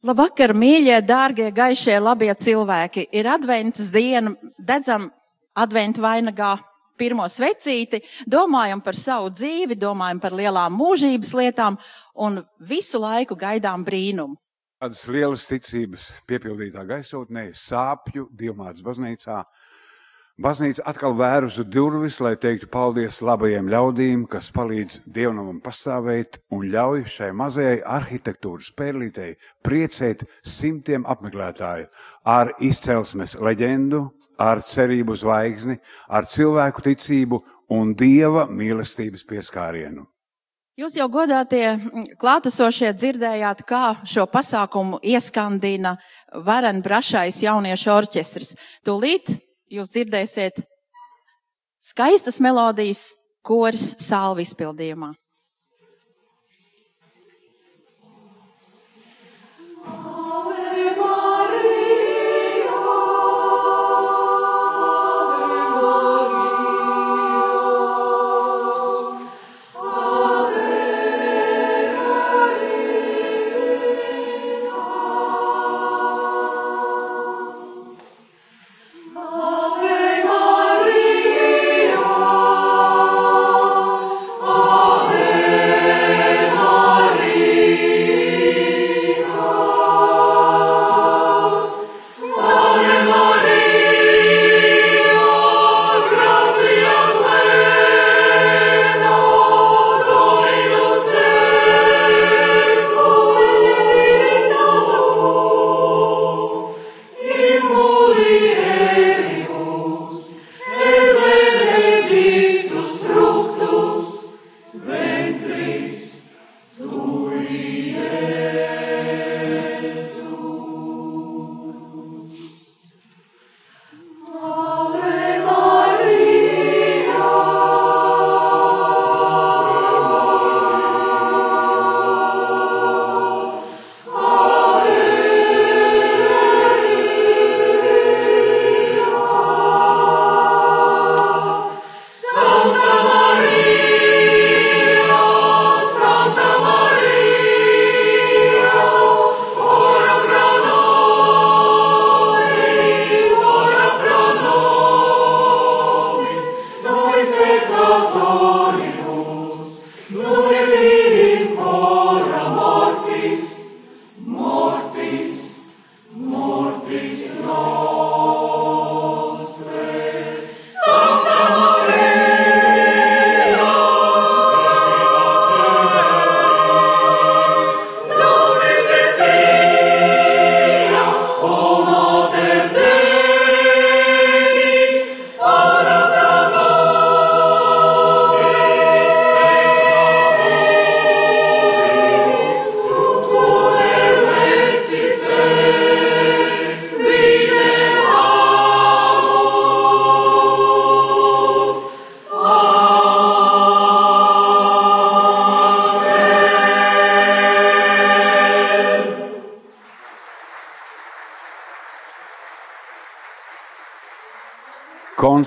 Labvakar, mīļie, dārgie, gaišie, labie cilvēki! Ir adventas diena, dedzam adventu vainagā pirmo svecīti, domājam par savu dzīvi, domājam par lielām mūžības lietām un visu laiku gaidām brīnumu. Tādas lielas ticības piepildītā gaisotnē, sāpju, dievmātes baznīcā. Baznīca atkal vēr uz durvis, lai teiktu paldies labajiem ļaudīm, kas palīdz dievnamam pastāvēt un ļauj šai mazajai arhitektūras pērlītei priecēt simtiem apmeklētāju ar izcelsmes leģendu, ar cerību zvaigzni, ar cilvēku ticību un dieva mīlestības pieskārienu. Jūs jau godātie klātesošie dzirdējāt, kā šo pasākumu ieskandina varen brašais jauniešu orķestris. Tūlīt jūs dzirdēsiet skaistas melodijas koris salvi izpildījumā.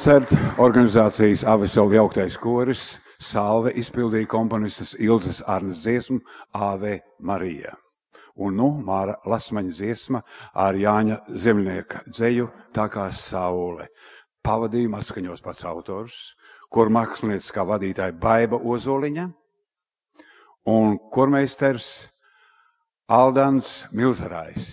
Koncerta organizācijas Avesola jauktais koris Salve izpildīja komponistas Ilzas Arnas dziesmu Ave Marija. Un nu Māra Lasmaņa dziesma ar Jāņa Zemnieka dzeju tā kā saule. Pavadījuma atskaņos pats autors, kur mākslinieks kā vadītāja Baiba Ozoliņa un kurmeisters Aldans Milzarājs.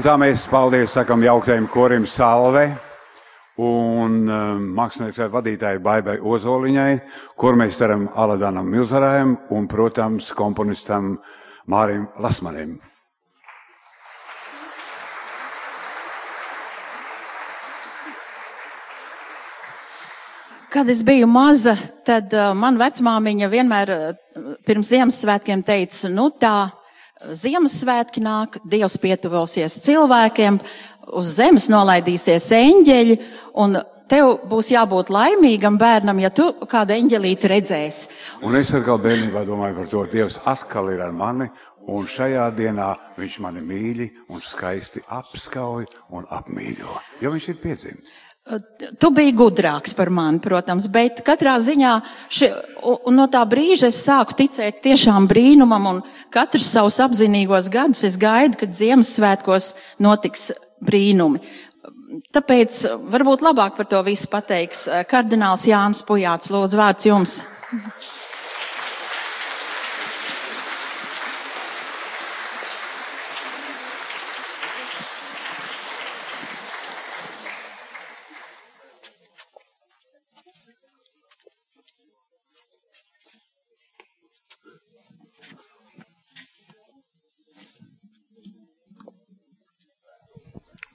Un tā mēs paldies sakam jauktajam korim Salve un um, māksliniecei vadītāji Baibai Ozoliņai, kur mēs taram Aladanam Milzarājam un, protams, komponistam Mārim Lasmanim. Kad es biju maza, tad uh, man vecmāmiņa vienmēr uh, pirms Ziemassvētkiem teica, nu tā, Ziemassvētki nāk, Dievs pietuvosies cilvēkiem, uz zemes nolaidīsies eņģeļi, un tev būs jābūt laimīgam bērnam, ja tu kādu eņģelīti redzēsi. Un es atkal bērnībā domāju par to, Dievs atkal ir ar mani, un šajā dienā viņš mani mīļi un skaisti apskauj un apmīļo, jo viņš ir piedzimis. Tu biji gudrāks par mani, protams, bet katrā ziņā ši, no tā brīža es sāku ticēt tiešām brīnumam, un katrs savus apzinīgos gadus es gaidu, kad Ziemassvētkos notiks brīnumi. Tāpēc varbūt labāk par to visu pateiks kardināls Jānis Pujāts. Lūdzu, vārds jums.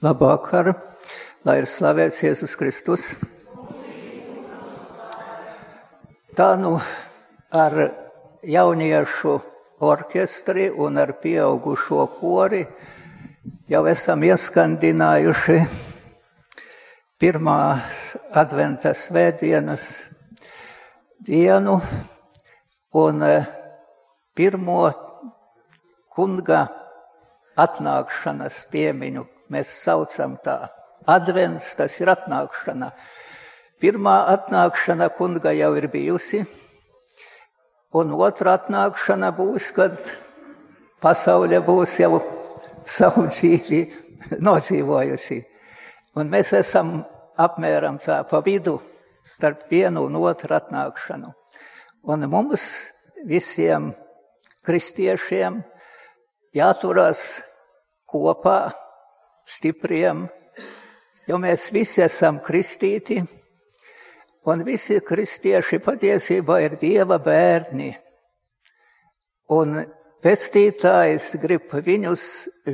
Labvakar, lai ir slavēts Jēzus Kristus. Tā nu ar jauniešu orķestri un ar pieaugušo kori jau esam ieskandinājuši pirmās adventa svētdienas dienu un pirmo kunga atnākšanas piemiņu mēs saucam tā. Advents tas ir atnākšana. Pirmā atnākšana kunga jau ir bijusi, un otra atnākšana būs, kad pasaule būs jau savu dzīvi nodzīvojusi. Un mēs esam apmēram tā pa vidu starp vienu un otru atnākšanu. Un mums visiem kristiešiem jāturās kopā stipriem, jo mēs visi esam kristīti, un visi kristieši patiesībā ir Dieva bērni. Un pestītājs grib viņus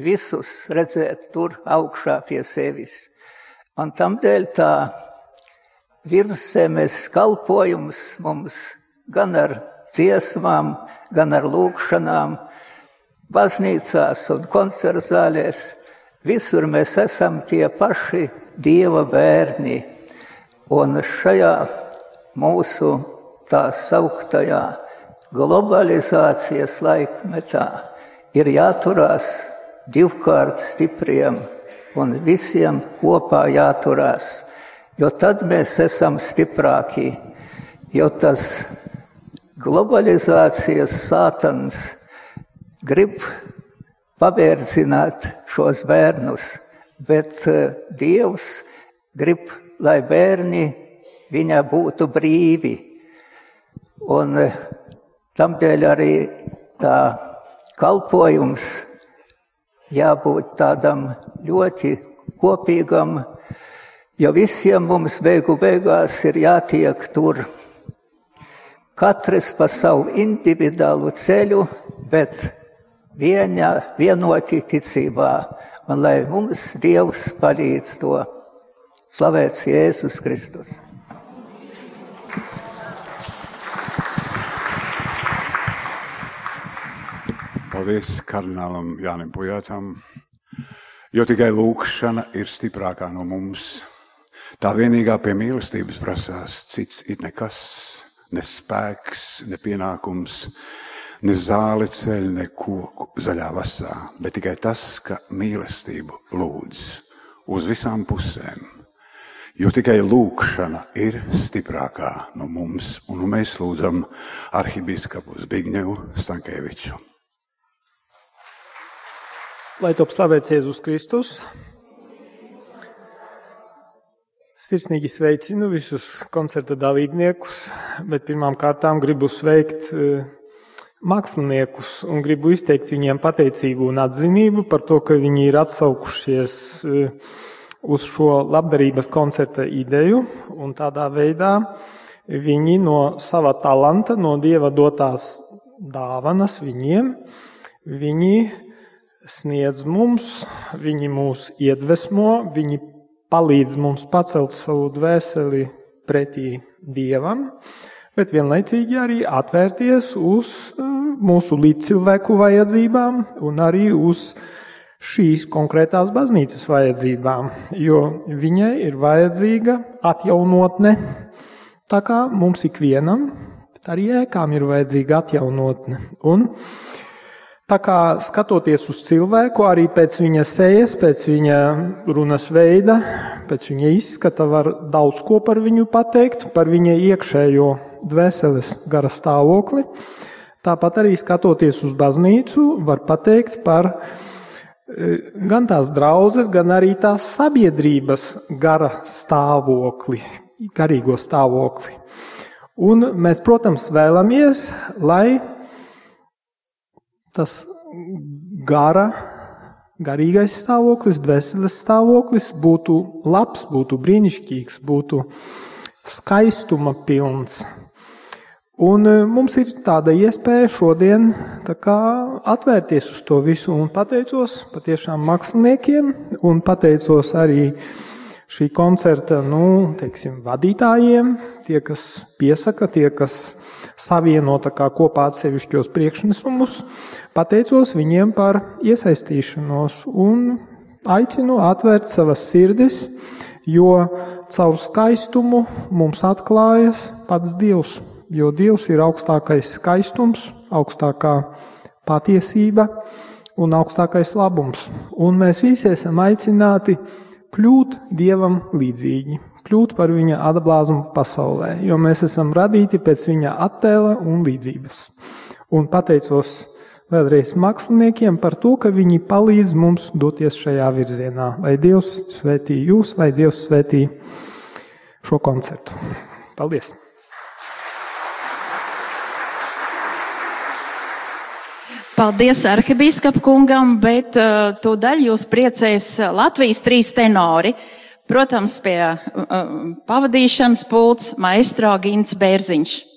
visus redzēt tur augšā pie sevis. Un tamdēļ tā virszemes kalpojums mums gan ar dziesmām, gan ar lūkšanām, baznīcās un koncertzālēs Visur mēs esam tie paši Dieva bērni. Un šajā mūsu tā sauktajā globalizācijas laikmetā ir jāturās divkārt stipriem un visiem kopā jāturās, jo tad mēs esam stiprāki, jo tas globalizācijas sātans grib pavērcināt šos bērnus, bet eh, Dievs grib, lai bērni viņa būtu brīvi. Un eh, tamdēļ arī tā kalpojums jābūt tādam ļoti kopīgam, jo visiem mums beigu beigās ir jātiek tur. Katrs pa savu individuālu ceļu, bet viena, vienoti ticībā, un lai mums Dievs palīdz to. Slavēts Jēzus Kristus! Paldies kardinālam Jānim Pujātam, jo tikai lūkšana ir stiprākā no mums. Tā vienīgā pie mīlestības prasās, cits ir nekas, ne spēks, ne pienākums, ne zāli ceļ, ne koku zaļā vasā, bet tikai tas, ka mīlestību lūdz uz visām pusēm. Jo tikai lūkšana ir stiprākā no mums, un mēs lūdzam arhibīskapu Zbigņevu Stankēviču. Lai top slavēts Jēzus Kristus. Sirsnīgi sveicinu visus koncerta dalībniekus, bet pirmām kārtām gribu sveikt uh, māksliniekus un gribu izteikt viņiem pateicību un atzinību par to, ka viņi ir atsaukušies uh, uz šo labdarības koncerta ideju. Un tādā veidā viņi no sava talanta, no dieva dotās dāvanas viņiem, viņi sniedz mums, viņi mūs iedvesmo, viņi palīdz mums pacelt savu dvēseli pretī dievam, bet vienlaicīgi arī atvērties uz uh, mūsu līdzcilvēku vajadzībām un arī uz šīs konkrētās baznīcas vajadzībām, jo viņai ir vajadzīga atjaunotne, tā kā mums ikvienam, arī ēkām ir vajadzīga atjaunotne. Un Tā kā skatoties uz cilvēku, arī pēc viņa sejas, pēc viņa runas veida, pēc viņa izskata, var daudz ko par viņu pateikt, par viņa iekšējo dvēseles gara stāvokli. Tāpat arī skatoties uz baznīcu, var pateikt par e, gan tās draudzes, gan arī tās sabiedrības gara stāvokli, garīgo stāvokli. Un mēs, protams, vēlamies, lai tas gara, garīgais stāvoklis, dvēseles stāvoklis būtu labs, būtu brīnišķīgs, būtu skaistuma pilns. Un e, mums ir tāda iespēja šodien tā kā, atvērties uz to visu, un pateicos patiešām māksliniekiem, un pateicos arī šī koncerta nu, teiksim, vadītājiem, tie, kas piesaka, tie, kas savieno kopā atsevišķos priekšnesumus. Pateicos viņiem par iesaistīšanos un aicinu atvērt savas sirdis, jo caur skaistumu mums atklājas pats Dievs. Jo Dievs ir augstākais skaistums, augstākā patiesība un augstākais labums. Un mēs visi esam aicināti kļūt Dievam līdzīgi kļūt par viņa atblāzmu pasaulē, jo mēs esam radīti pēc viņa attēla un līdzības. Un pateicos vēlreiz māksliniekiem par to, ka viņi palīdz mums doties šajā virzienā. Lai Dievs svētī jūs, lai Dievs svētī šo koncertu. Paldies! Paldies arhibīskap kungam, bet uh, tūdaļ jūs priecēs Latvijas trīs tenori. Protams, pie uh, pavadīšanas pults maestro Gins Bērziņš.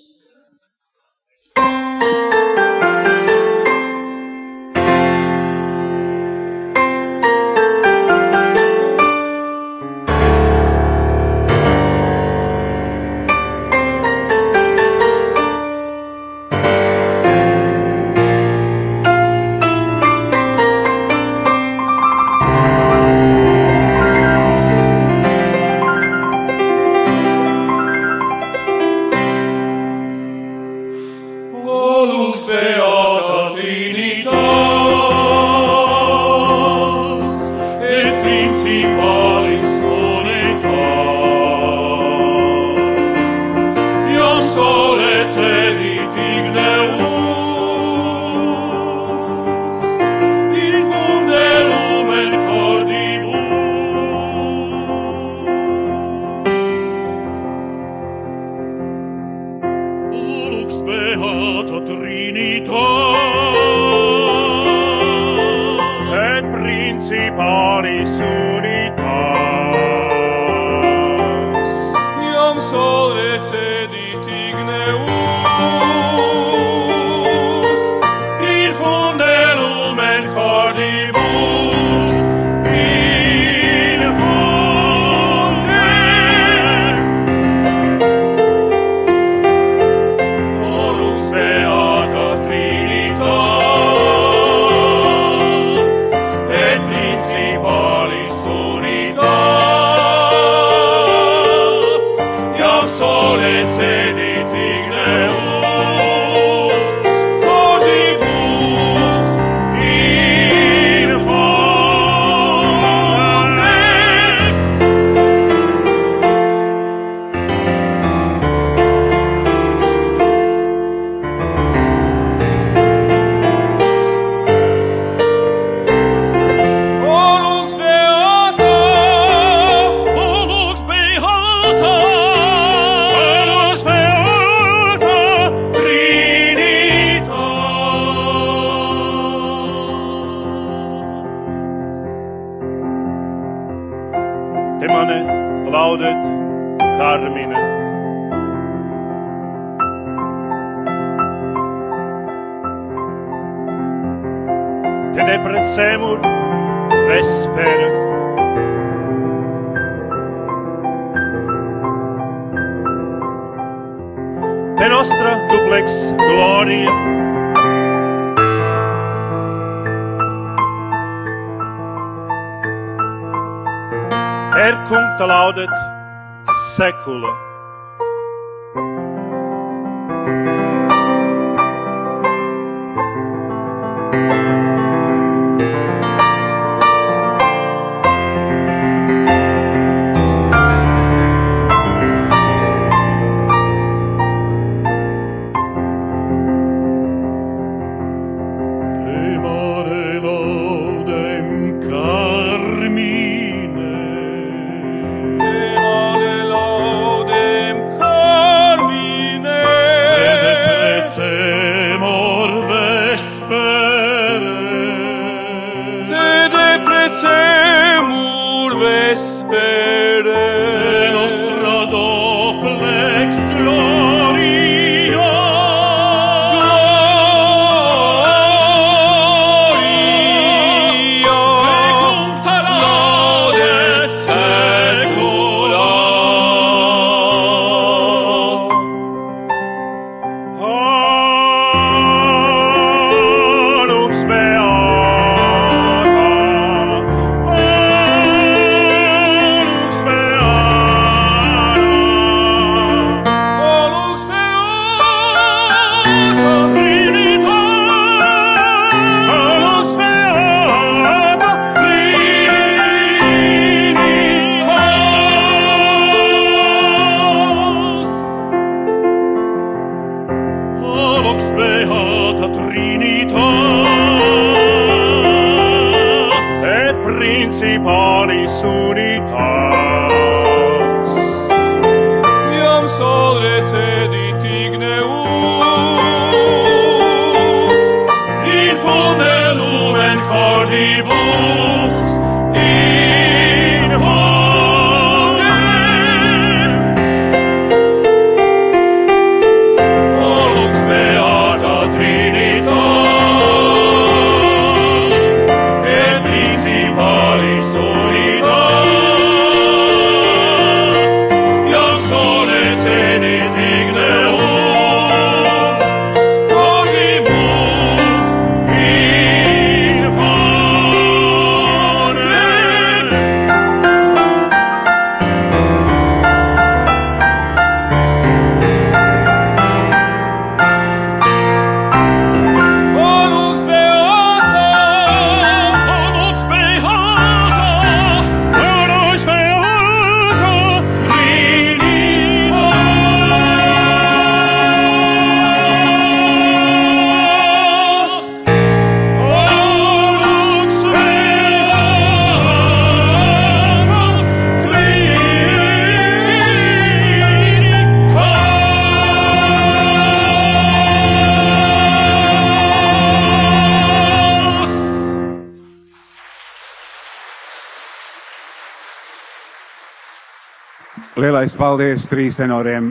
Lielais paldies trīs tenoriem.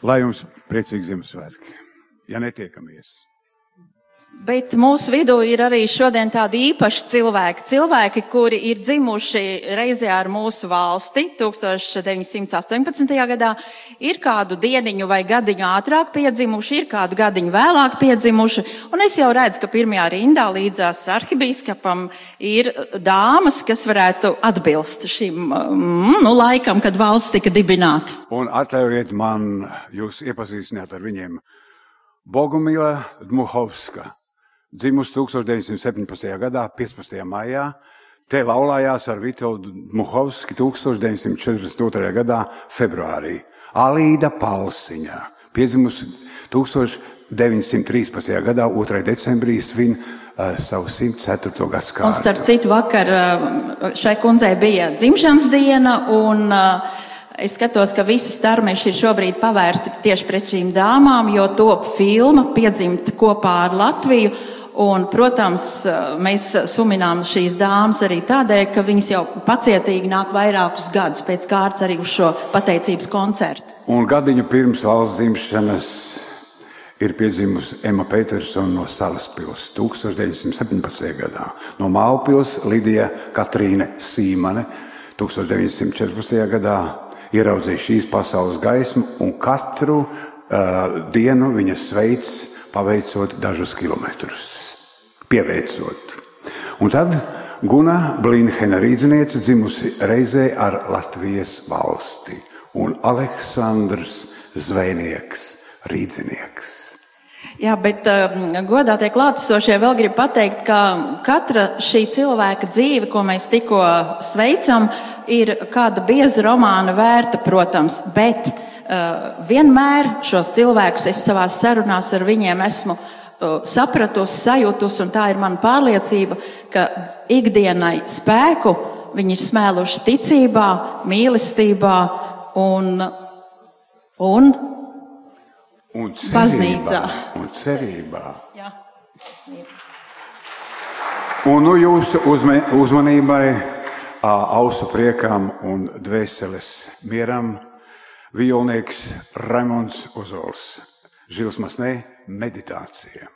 Lai jums priecīgi Ziemassvētki, ja netiekamies. Bet mūsu vidū ir arī šodien tādi īpaši cilvēki. Cilvēki, kuri ir dzimuši reizē ar mūsu valsti 1918. gadā, ir kādu dieniņu vai gadiņu ātrāk piedzimuši, ir kādu gadiņu vēlāk piedzimuši. Un es jau redzu, ka pirmajā rindā līdzās arhibīskapam ir dāmas, kas varētu atbilst šim mm, nu, laikam, kad valsts tika dibināta. Un atļaujiet man jūs iepazīstināt ar viņiem. Bogumila Dmuhovska, dzimusi 1917. gadā, 15. maijā. Te laulājās ar Vitoldu Dmuhovski 1942. gadā, februārī. Alīda Palsiņa, piedzimusi 1913. gadā, 2. decembrī svin uh, savu 104. Un gadsimtu. starp citu, vakar uh, šai kundzei bija dzimšanas diena, un uh, es skatos, ka visi starmeši ir šobrīd pavērsti tieši pret šīm dāmām, jo top filma piedzimt kopā ar Latviju. Un, protams, mēs suminām šīs dāmas arī tādēļ, ka viņas jau pacietīgi nāk vairākus gadus pēc kārtas arī uz šo pateicības koncertu. Un gadiņu pirms valsts dzimšanas ir piedzimusi Emma Petersona no Salaspils 1917. gadā. No Mālpils Lidija Katrīne Sīmane 1914. gadā ieraudzīja šīs pasaules gaismu un katru uh, dienu viņa sveic paveicot dažus kilometrus, pieveicot. Un tad Guna Blinhena rīzniece dzimusi reizē ar Latvijas valsti un Aleksandrs Zvejnieks rīznieks. Jā, bet um, godātie klātesošie vēl grib pateikt, ka katra šī cilvēka dzīve, ko mēs tikko sveicam, ir kāda bieza romāna vērta, protams, bet uh, vienmēr šos cilvēkus es savās sarunās ar viņiem esmu sapratusi, sajūtusi, un tā ir mana pārliecība, ka ikdienai spēku viņi ir smēluši ticībā, mīlestībā un, un Un cerībā, Baznīcā. Un cerībā. jā, taisnība. Un nu jūsu uzmanībai, ausu priekam un dvēseles mieram violnieks Raimons Ozols. Žils Masnē meditācija.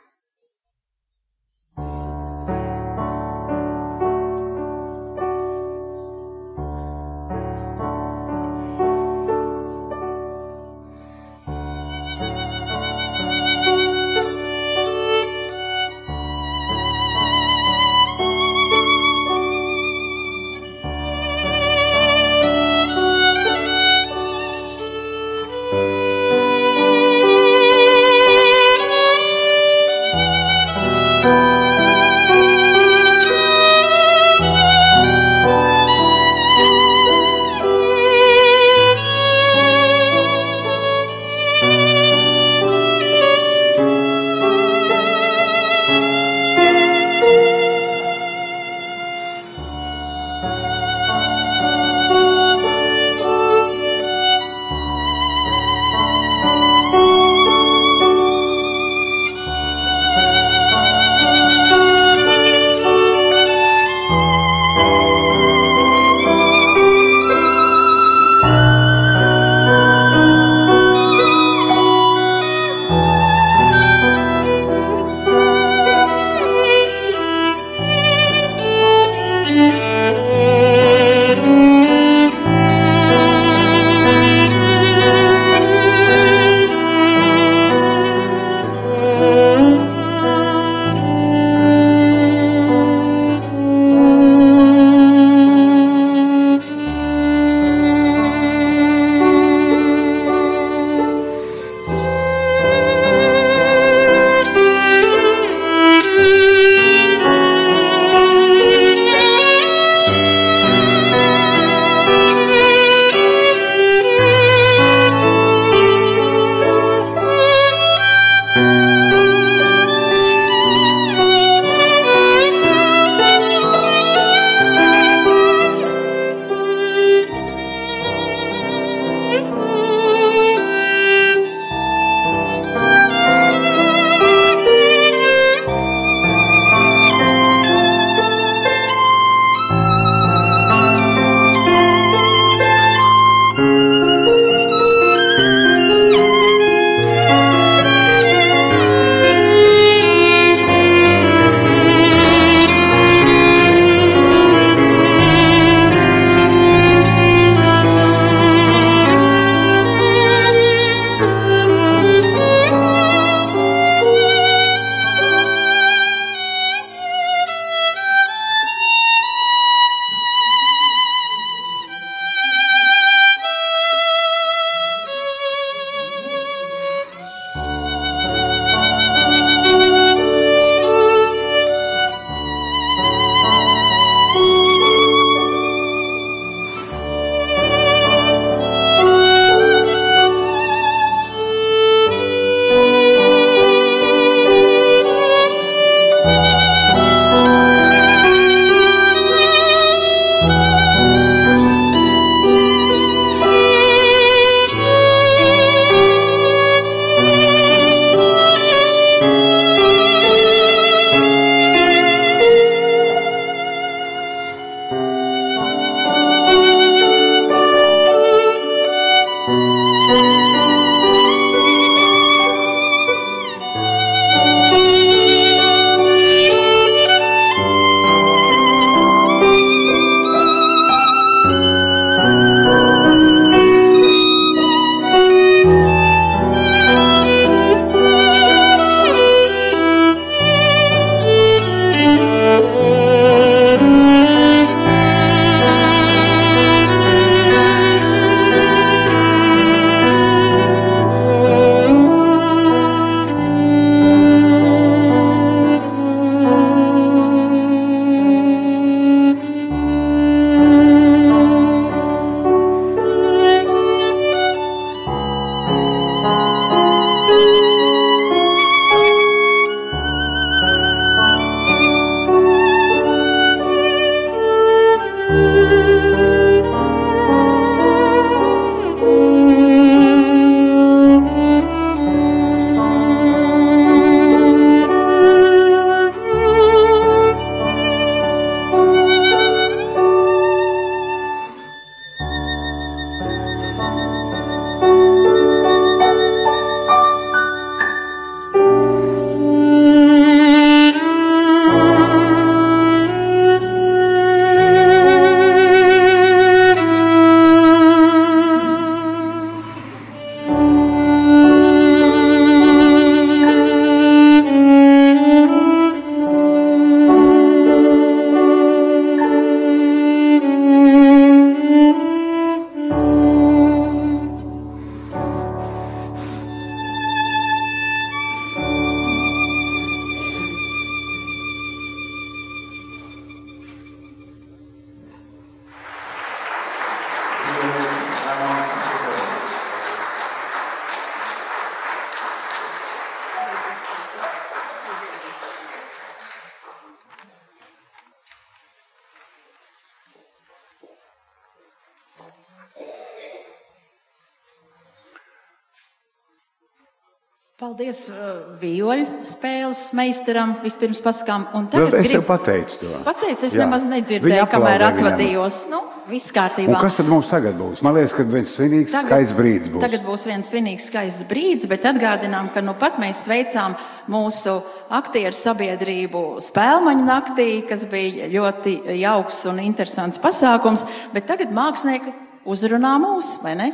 Meistaram. Vispirms pasakām, un tagad es jau gribu pateicu to. pateikt, es Jā. nemaz nedzirdēju, kamēr viņam. atvadījos. Nu, viss Un kārtībā. kas tad mums tagad būs? Man liekas, ka viens svinīgs, skaists brīdis būs. Tagad būs viens svinīgs, skaists brīdis, bet atgādinām, ka nu pat mēs sveicām mūsu aktieru sabiedrību spēlmaņu naktī, kas bija ļoti jauks un interesants pasākums, bet tagad mākslinieki uzrunā mūs, vai ne?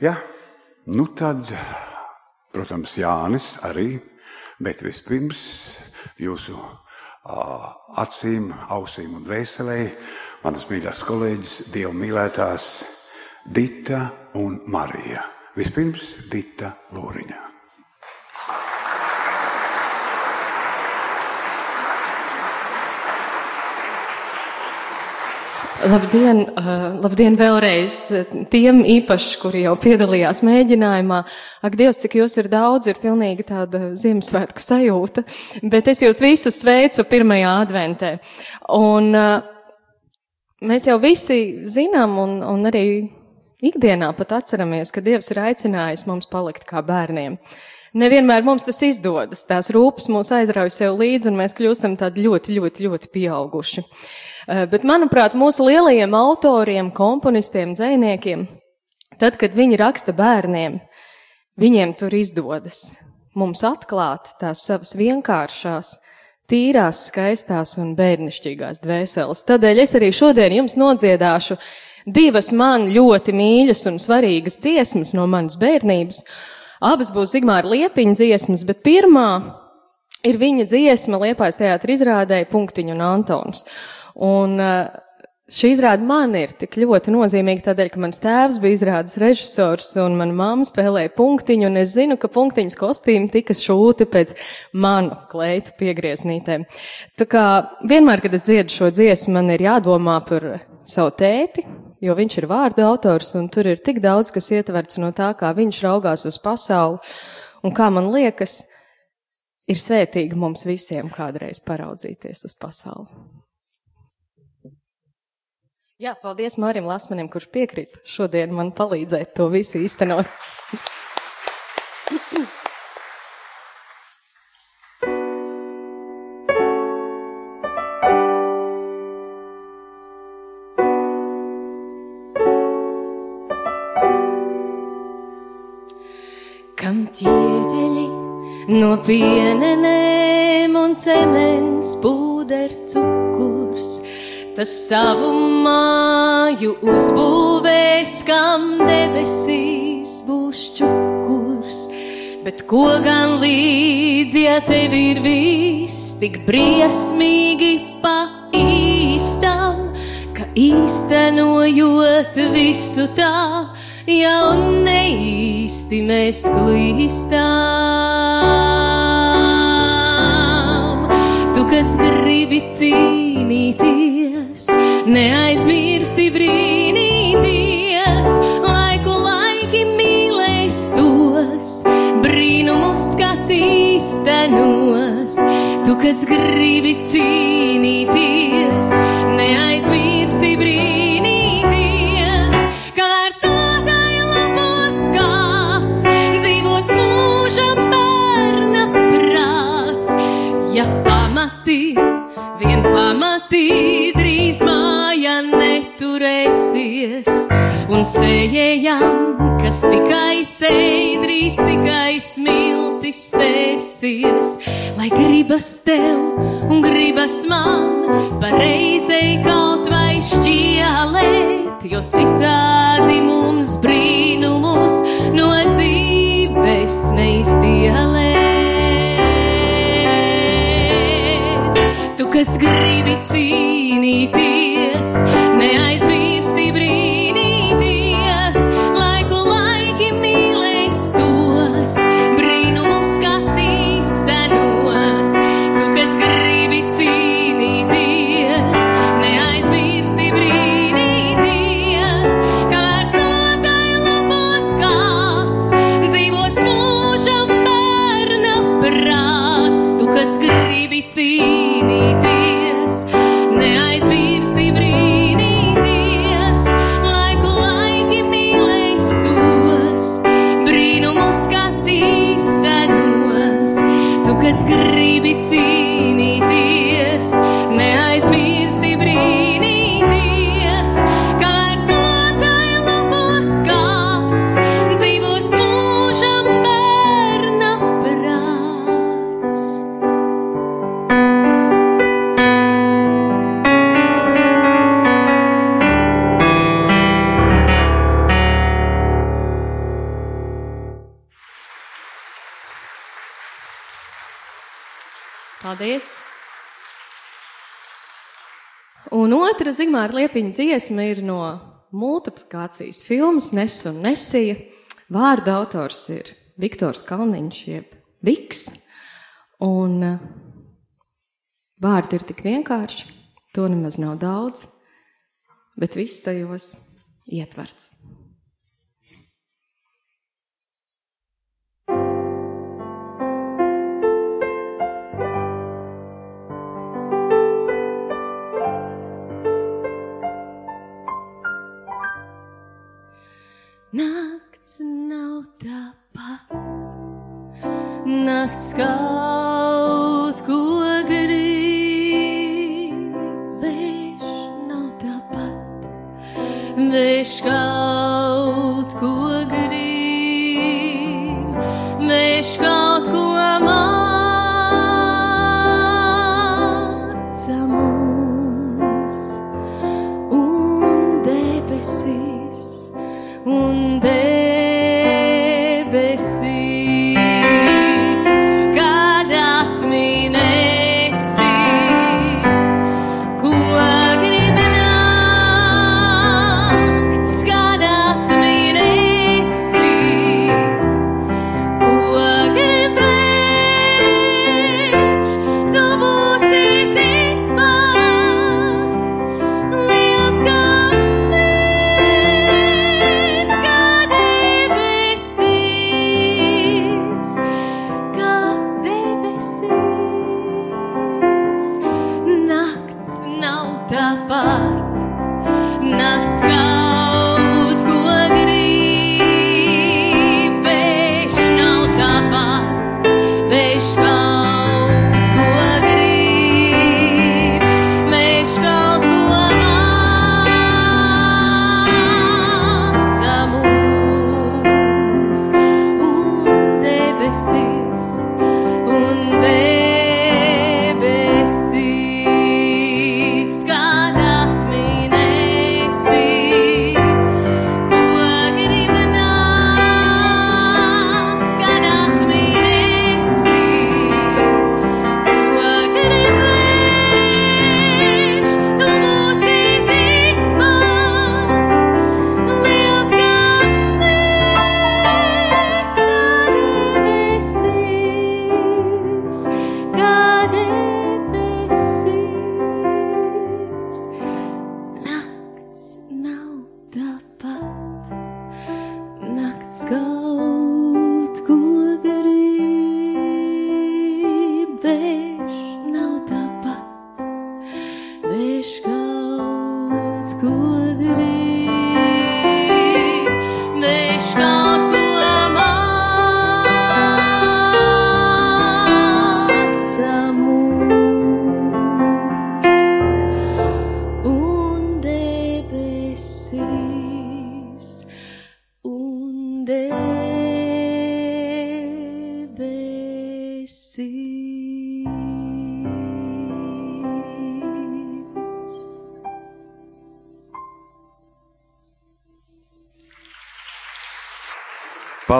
Jā, nu tad, protams, Jānis arī, bet vispirms jūsu ā, acīm, ausīm un dvēselē manas mīļās kolēģis, Dieva mīlētās Dita un Marija. Vispirms Dita Lūriņā. Labdien, uh, labdien vēlreiz tiem īpaši, kuri jau piedalījās mēģinājumā. Ak, Dievs, cik jūs ir daudz, ir pilnīgi tāda Ziemassvētku sajūta, bet es jūs visus sveicu pirmajā adventē. Un uh, mēs jau visi zinām un, un arī ikdienā pat atceramies, ka Dievs ir aicinājis mums palikt kā bērniem. Nevienmēr mums tas izdodas, tās rūpes mūs aizrauj sev līdzi un mēs kļūstam tādi ļoti, ļoti, ļoti pieauguši. Eh, Bet, manuprāt, mūsu lielajiem autoriem, komponistiem, dzēniekiem, tad, kad viņi raksta bērniem, viņiem tur izdodas mums atklāt tās savas vienkāršās, tīrās, skaistās un bērnišķīgās dvēseles. Tādēļ es arī šodien jums nodziedāšu divas man ļoti mīļas un svarīgas dziesmas no manas bērnības. Abas būs Zigmāra Liepiņa dziesmas, bet pirmā ir viņa dziesma Liepājas teātra izrādē Punktiņu un Antons. Un eh, šī izrāda man ir tik ļoti nozīmīga tādēļ, ka mans tēvs bija izrādes režisors un mana mamma spēlēja punktiņu, un es zinu, ka punktiņas kostīmi tika šūti pēc manu kleitu piegrieznītēm. Tā kā vienmēr, kad es dziedu šo dziesmu, man ir jādomā par savu tēti, jo viņš ir vārdu autors, un tur ir tik daudz, kas ietverts no tā, kā viņš raugās uz pasauli, un kā man liekas, ir svētīgi mums visiem kādreiz paraudzīties uz pasauli. Jā, paldies Mārim Lasmanim, kurš piekrīt šodien man palīdzēt to visu īstenot. Kam no pienenēm un cements, pūder cukurs, tas savu māju uzbūvēs, kam debesīs būs čukurs. Bet ko gan līdzi, ja tev ir viss tik briesmīgi pa īstam, ka īstenojot visu tā, jau neīsti mēs klīstām. Kas gribi cīnīties, neaizmirsti brīnīties, laiku laiki mīlēs tos, brīnumus, kas īstenos. Tu, kas gribi cīnīties, neaizmirsti brīnīties, pamati, drīz māja neturēsies, un sējējam, kas tikai sēj, drīz tikai smilti sēsies, lai gribas tev un gribas man pareizei kaut vai šķielēt, jo citādi mums brīnumus no dzīves neizdielēt. Kas gribi cīnīties, neaizmirsti brīnīties, laiku laiki mīlēs tos, brīnumus, kas īstenos. Tu, kas gribi cīnīties, neaizmirsti brīnīties, kamēr sotāja labos kāds, dzīvos mūžam bērna prāts. Tu, kas gribi cīnīties, gribi cīnīties, otra Zigmāra Liepiņa dziesma ir no multiplikācijas filmas Nes un Nesija. Vārda autors ir Viktors Kalniņš, jeb Viks. Un eh, vārdi ir tik vienkārši, to nemaz nav daudz, bet viss tajos ietverts. Nakts nav tāpat, nakts kaut ko grib, vējš nav tāpat, vējš kaut ko grib, vējš kaut ko māca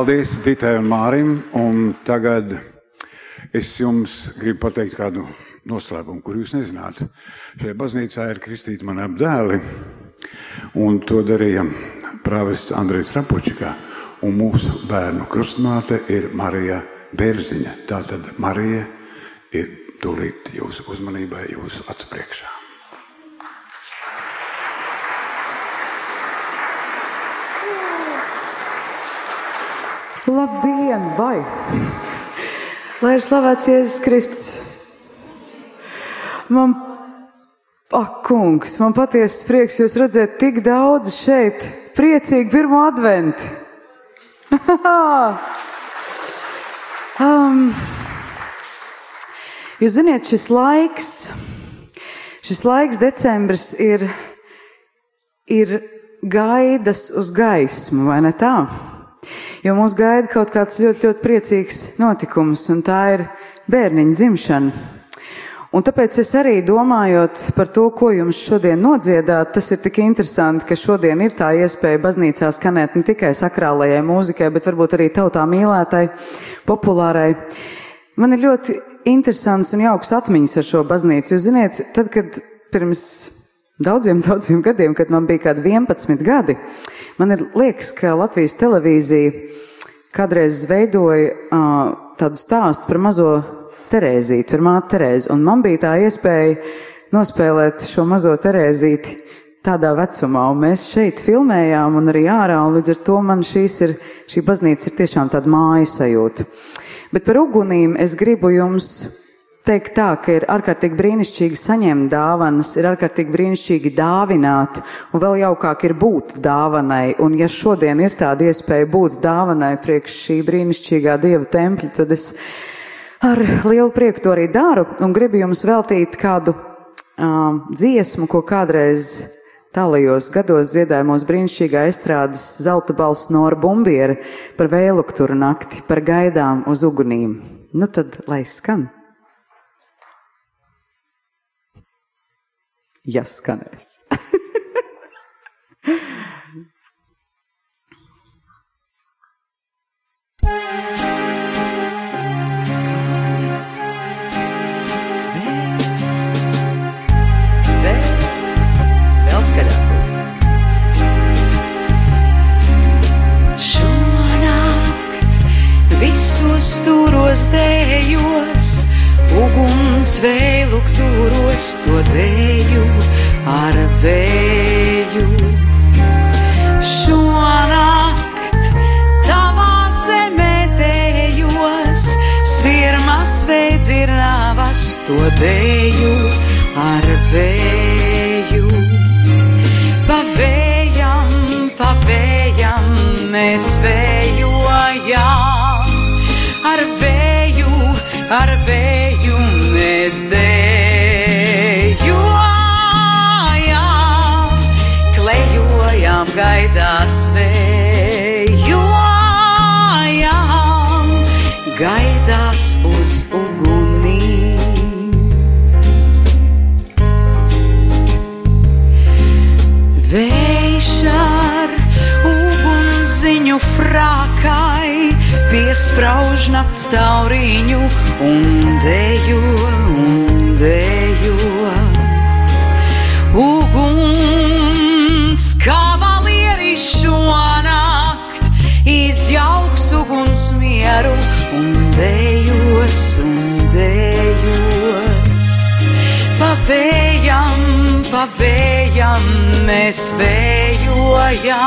Paldies Ditai un Mārim. Un tagad es jums gribu pateikt kādu noslēpumu, kur jūs nezināt. Šajā baznīcā ir kristīti mani apdēli, un to darīja prāvests Andrejs Rapučikā. Un mūsu bērnu krustmāte ir Marija Bērziņa. Tātad Marija ir tūlīt jūsu uzmanībai, jūsu acu priekšā. Labdien, vai! Lai ir slavēts Jēzus Kristus. Man, ak, kungs, man patiesi prieks jūs redzēt tik daudz šeit. Priecīgi pirmo adventu. um, Jūs zināt, šis laiks, šis laiks, decembris, ir, ir gaidas uz gaismu, vai ne tā? Jo mūs gaida kaut kāds ļoti, ļoti priecīgs notikums, un tā ir bērniņa dzimšana. Un tāpēc es arī domājot par to, ko jums šodien nodziedāt, tas ir tik interesanti, ka šodien ir tā iespēja baznīcā skanēt ne tikai sakrālajai mūzikai, bet varbūt arī tautā mīlētai, populārai. Man ir ļoti interesants un jauks atmiņas ar šo baznīcu. Jūs ziniet, tad, kad pirms daudziem, daudziem gadiem, kad man bija kādi 11 gadi, man ir liekas, ka Latvijas televīzija kādreiz veidoja uh, tādu stāstu par mazo Terēzīti, par māti Terēzi, un man bija tā iespēja nospēlēt šo mazo Terēzīti tādā vecumā, un mēs šeit filmējām un arī ārā, un līdz ar to man šīs ir, šī baznīca ir tiešām tāda māju sajūta. Bet par ugunīm es gribu jums teikt tā, ka ir ārkārtīgi brīnišķīgi saņemt dāvanas, ir ārkārtīgi brīnišķīgi dāvināt, un vēl jaukāk ir būt dāvanai. Un ja šodien ir tāda iespēja būt dāvanai priekš šī brīnišķīgā dieva tempļa, tad es ar lielu prieku to arī daru un gribu jums veltīt kādu um, dziesmu, ko kādreiz tālajos gados dziedājumos brīnišķīgā estrādes zelta balss Nora Bumbiera par vēlukturu nakti, par gaidām uz ugunīm. Nu tad, lai skan. Ja skanēs. Visos turos dējos, uguns vēluk turos to dēju ar vēju. Šonakt tavā zemē dējos, sirmas veidzirnavas to dēju ar vēju. Pavējam, pavējam, mēs vējojam, piesprauž nakts tauriņu un dejo, un dejo. Uguns kavalieris šonakt izjauks uguns mieru un dejos, un dejos. Pavējam, pavējam, mēs vējojam,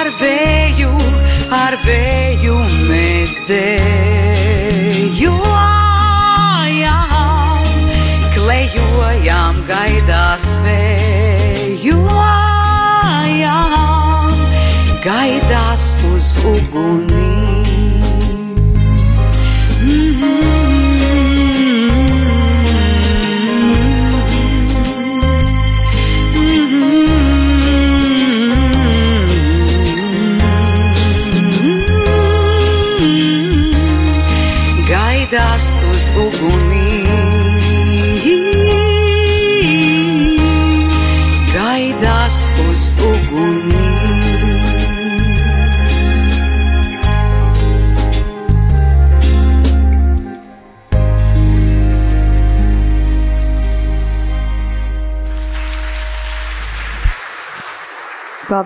ar vēju, ar vēju mēs dejojam, klejojam, gaidās vējojam, gaidās uz ugunīm.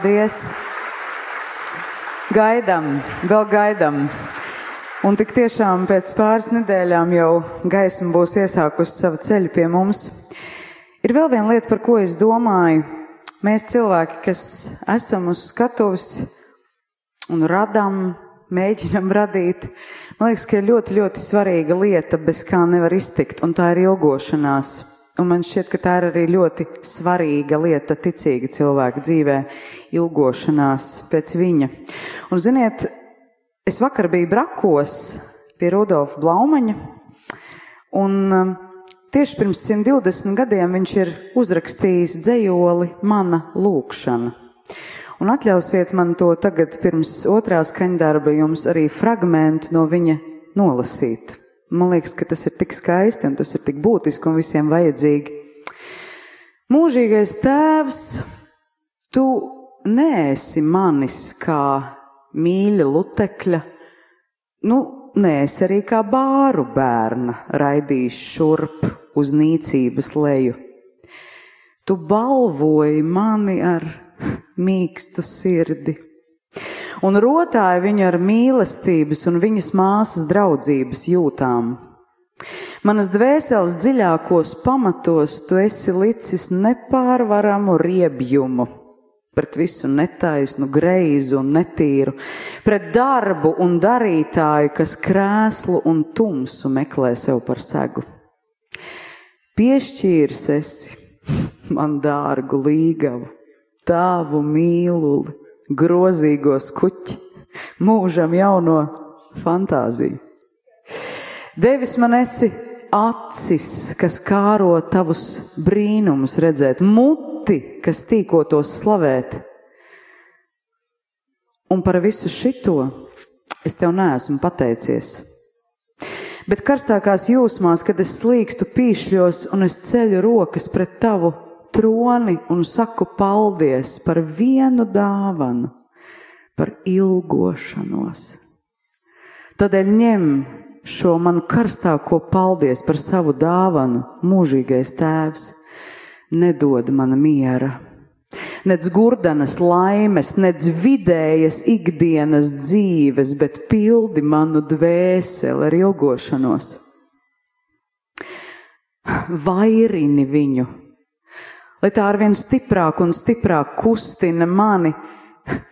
Paldies! Gaidām, vēl gaidām. Un tik tiešām pēc pāris nedēļām jau gaisma būs iesākusi savu ceļu pie mums. Ir vēl viena lieta, par ko es domāju. Mēs cilvēki, kas esam uz skatuves un radām, mēģinam radīt, man liekas, ka ir ļoti, ļoti svarīga lieta, bez kā nevar iztikt, un tā ir ilgošanās. Un man šķiet, ka tā ir arī ļoti svarīga lieta ticīga cilvēka dzīvē - ilgošanās pēc viņa. Un, ziniet, es vakar biju Brakos pie Rudolfa Blaumaņa, Un um, tieši pirms 120 gadiem viņš ir uzrakstījis dzējoli Mana lūkšana. Un atļausiet man to tagad pirms otrās kaņdarba jums arī fragmentu no viņa nolasīt. Man liekas, ka tas ir tik skaisti un tas ir tik būtiski un visiem vajadzīgi. Mūžīgais tēvs, tu neesi manis kā mīļa lutekļa, nu, neesi arī kā bāru bērna raidījis šurp uz nīcības leju. Tu balvoji mani ar mīkstu sirdi. Un rotāja viņu ar mīlestības un viņas māsas draudzības jūtām. Manas dvēseles dziļākos pamatos tu esi licis nepārvaramu riebjumu pret visu netaisnu, greizu un netīru, pret darbu un darītāju, kas krēslu un tumsu meklē sev par segu. Piešķīrs esi man dārgu līgavu, tāvu mīluli, grozīgos kuķi, mūžam jauno fantāziju. Devis man esi acis, kas kāro tavus brīnumus redzēt, muti, kas tīkotos slavēt. Un par visu šito es tev neesmu pateicies. Bet karstākās jūsmās, kad es slīkstu pīšļos un es ceļu rokas pret tavu troni un saku paldies par vienu dāvanu, par ilgošanos. Tādēļ ņem šo manu karstāko paldies par savu dāvanu, mūžīgais tēvs, nedod man miera. Nec gurdanas laimes, nec vidējas ikdienas dzīves, bet pildi manu dvēseli ar ilgošanos. Vairini viņu, lai tā arvien stiprāk un stiprāk kustina mani,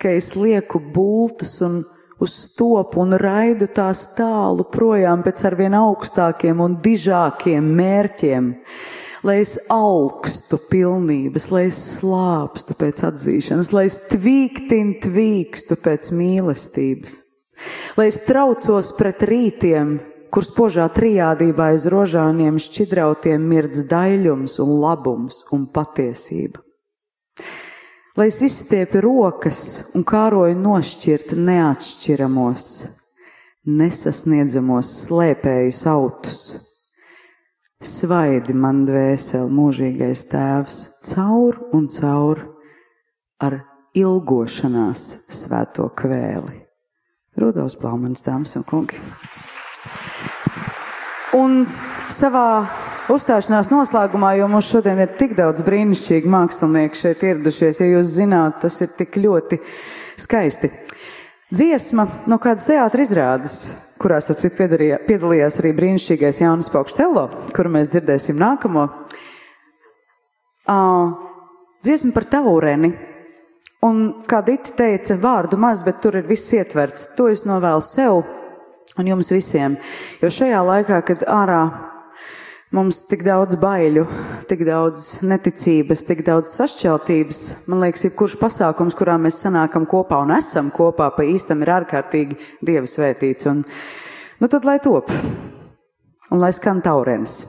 ka es lieku bultus un uz stopu un raidu tās tālu projām pēc arvien augstākiem un dižākiem mērķiem, lai es augstu pilnības, lai es slāpstu pēc atzīšanas, lai es tvīktin tvīkstu pēc mīlestības, lai es traucos pret rītiem, kur spožā trijādībā aiz rožāniem šķidrautiem mirdz daļums un labums un patiesība lai es izstiepu rokas un kāroju nošķirt neatšķiramos, nesasniedzamos slēpējus autus. Svaidi man dvēseli mūžīgais tēvs caur un caur ar ilgošanās svēto kvēli. Rudolfs Plaumans, dāmas un kungi. Un savā uzstāšanās noslēgumā, jo mums šodien ir tik daudz brīnišķīgi mākslinieki šeit ieradušies, ja jūs zināt, tas ir tik ļoti skaisti. Dziesma no kādas teātra izrādes, kurās ar citu piedalījās arī brīnišķīgais Jānis Paukštelo, kuru mēs dzirdēsim nākamo. Uh, dziesma par taureni. Un, kā Dita teica, vārdu maz, bet tur ir viss ietverts. To es novēlu sev un jums visiem. Jo šajā laikā, kad ārā Mums tik daudz baiļu, tik daudz neticības, tik daudz sašķeltības. Man liekas, jebkurš pasākums, kurā mēs sanākam kopā un esam kopā, pa īstam ir ārkārtīgi dievi svētīts. Un, nu tad lai top un lai skan taurens.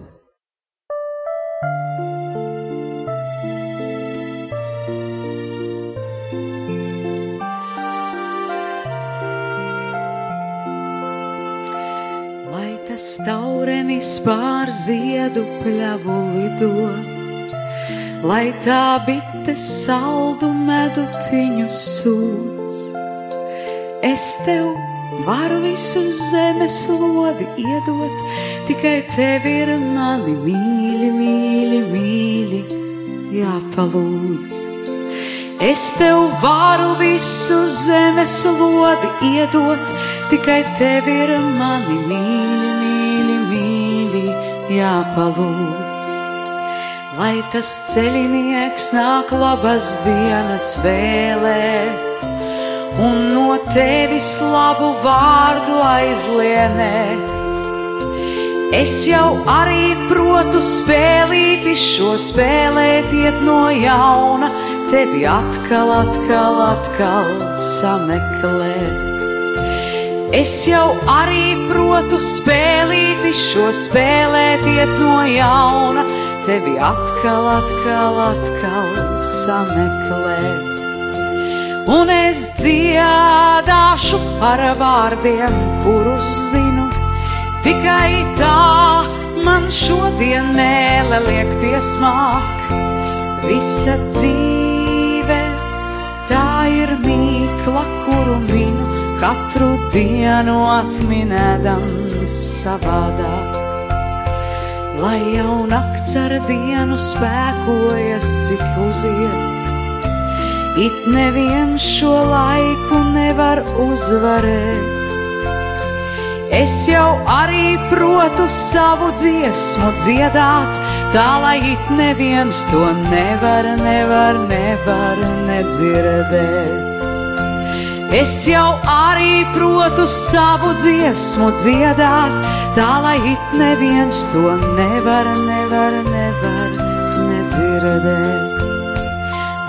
Tas taurenis pār ziedu pļavu lido, lai tā bite saldu medutiņu sūds. Es tev varu visu zemes lodi iedot, tikai tev ir mani mīļi, mīļi, mīļi, jāpalūdz. Es tev varu visu zemes lodi iedot, tikai tev ir mani mīļi, jāpalūdz. Lai tas ceļinieks nāk labas dienas vēlēt, un no tevis labu vārdu aizlienēt. Es jau arī protu spēlīt, šo spēlēt, iet no jauna, tevi atkal, atkal, atkal sameklēt. Es jau arī protu spēlīti šo spēlētiet no jauna, tevi atkal, atkal, atkal sameklēt. Un es dziedāšu ar vārdiem, kurus zinu, tikai tā man šodien nēle liek tiesmāk. Visa dzīve tā ir mīkla, kuru minu katru dienu atminēdams savādāk. Lai jau nakts ar dienu spēkojas, cik uziet, it neviens šo laiku nevar uzvarēt. Es jau arī protu savu dziesmu dziedāt, tā lai it neviens to nevar, nevar, nevar nedzirdēt. Es jau arī protu savu dziesmu dziedāt, tā lai it neviens to nevar, nevar, nevar nedzirdēt.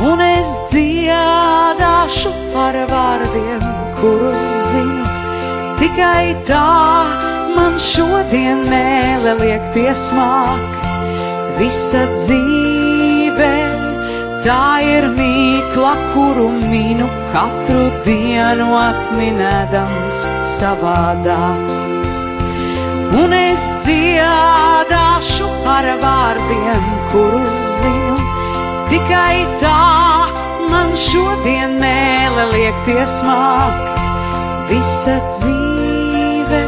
Un es dziedāšu ar vārdiem, kurus zinu, tikai tā man šodien mēle liek tiesmāk. Visa dzīve tā ir mīkla, kuru minu katru dienu atminēdams savādāk. Un es dziedāšu ar vārdiem, kurus zinu, tikai tā man šodien mēle liek tiesmāk. Visa dzīve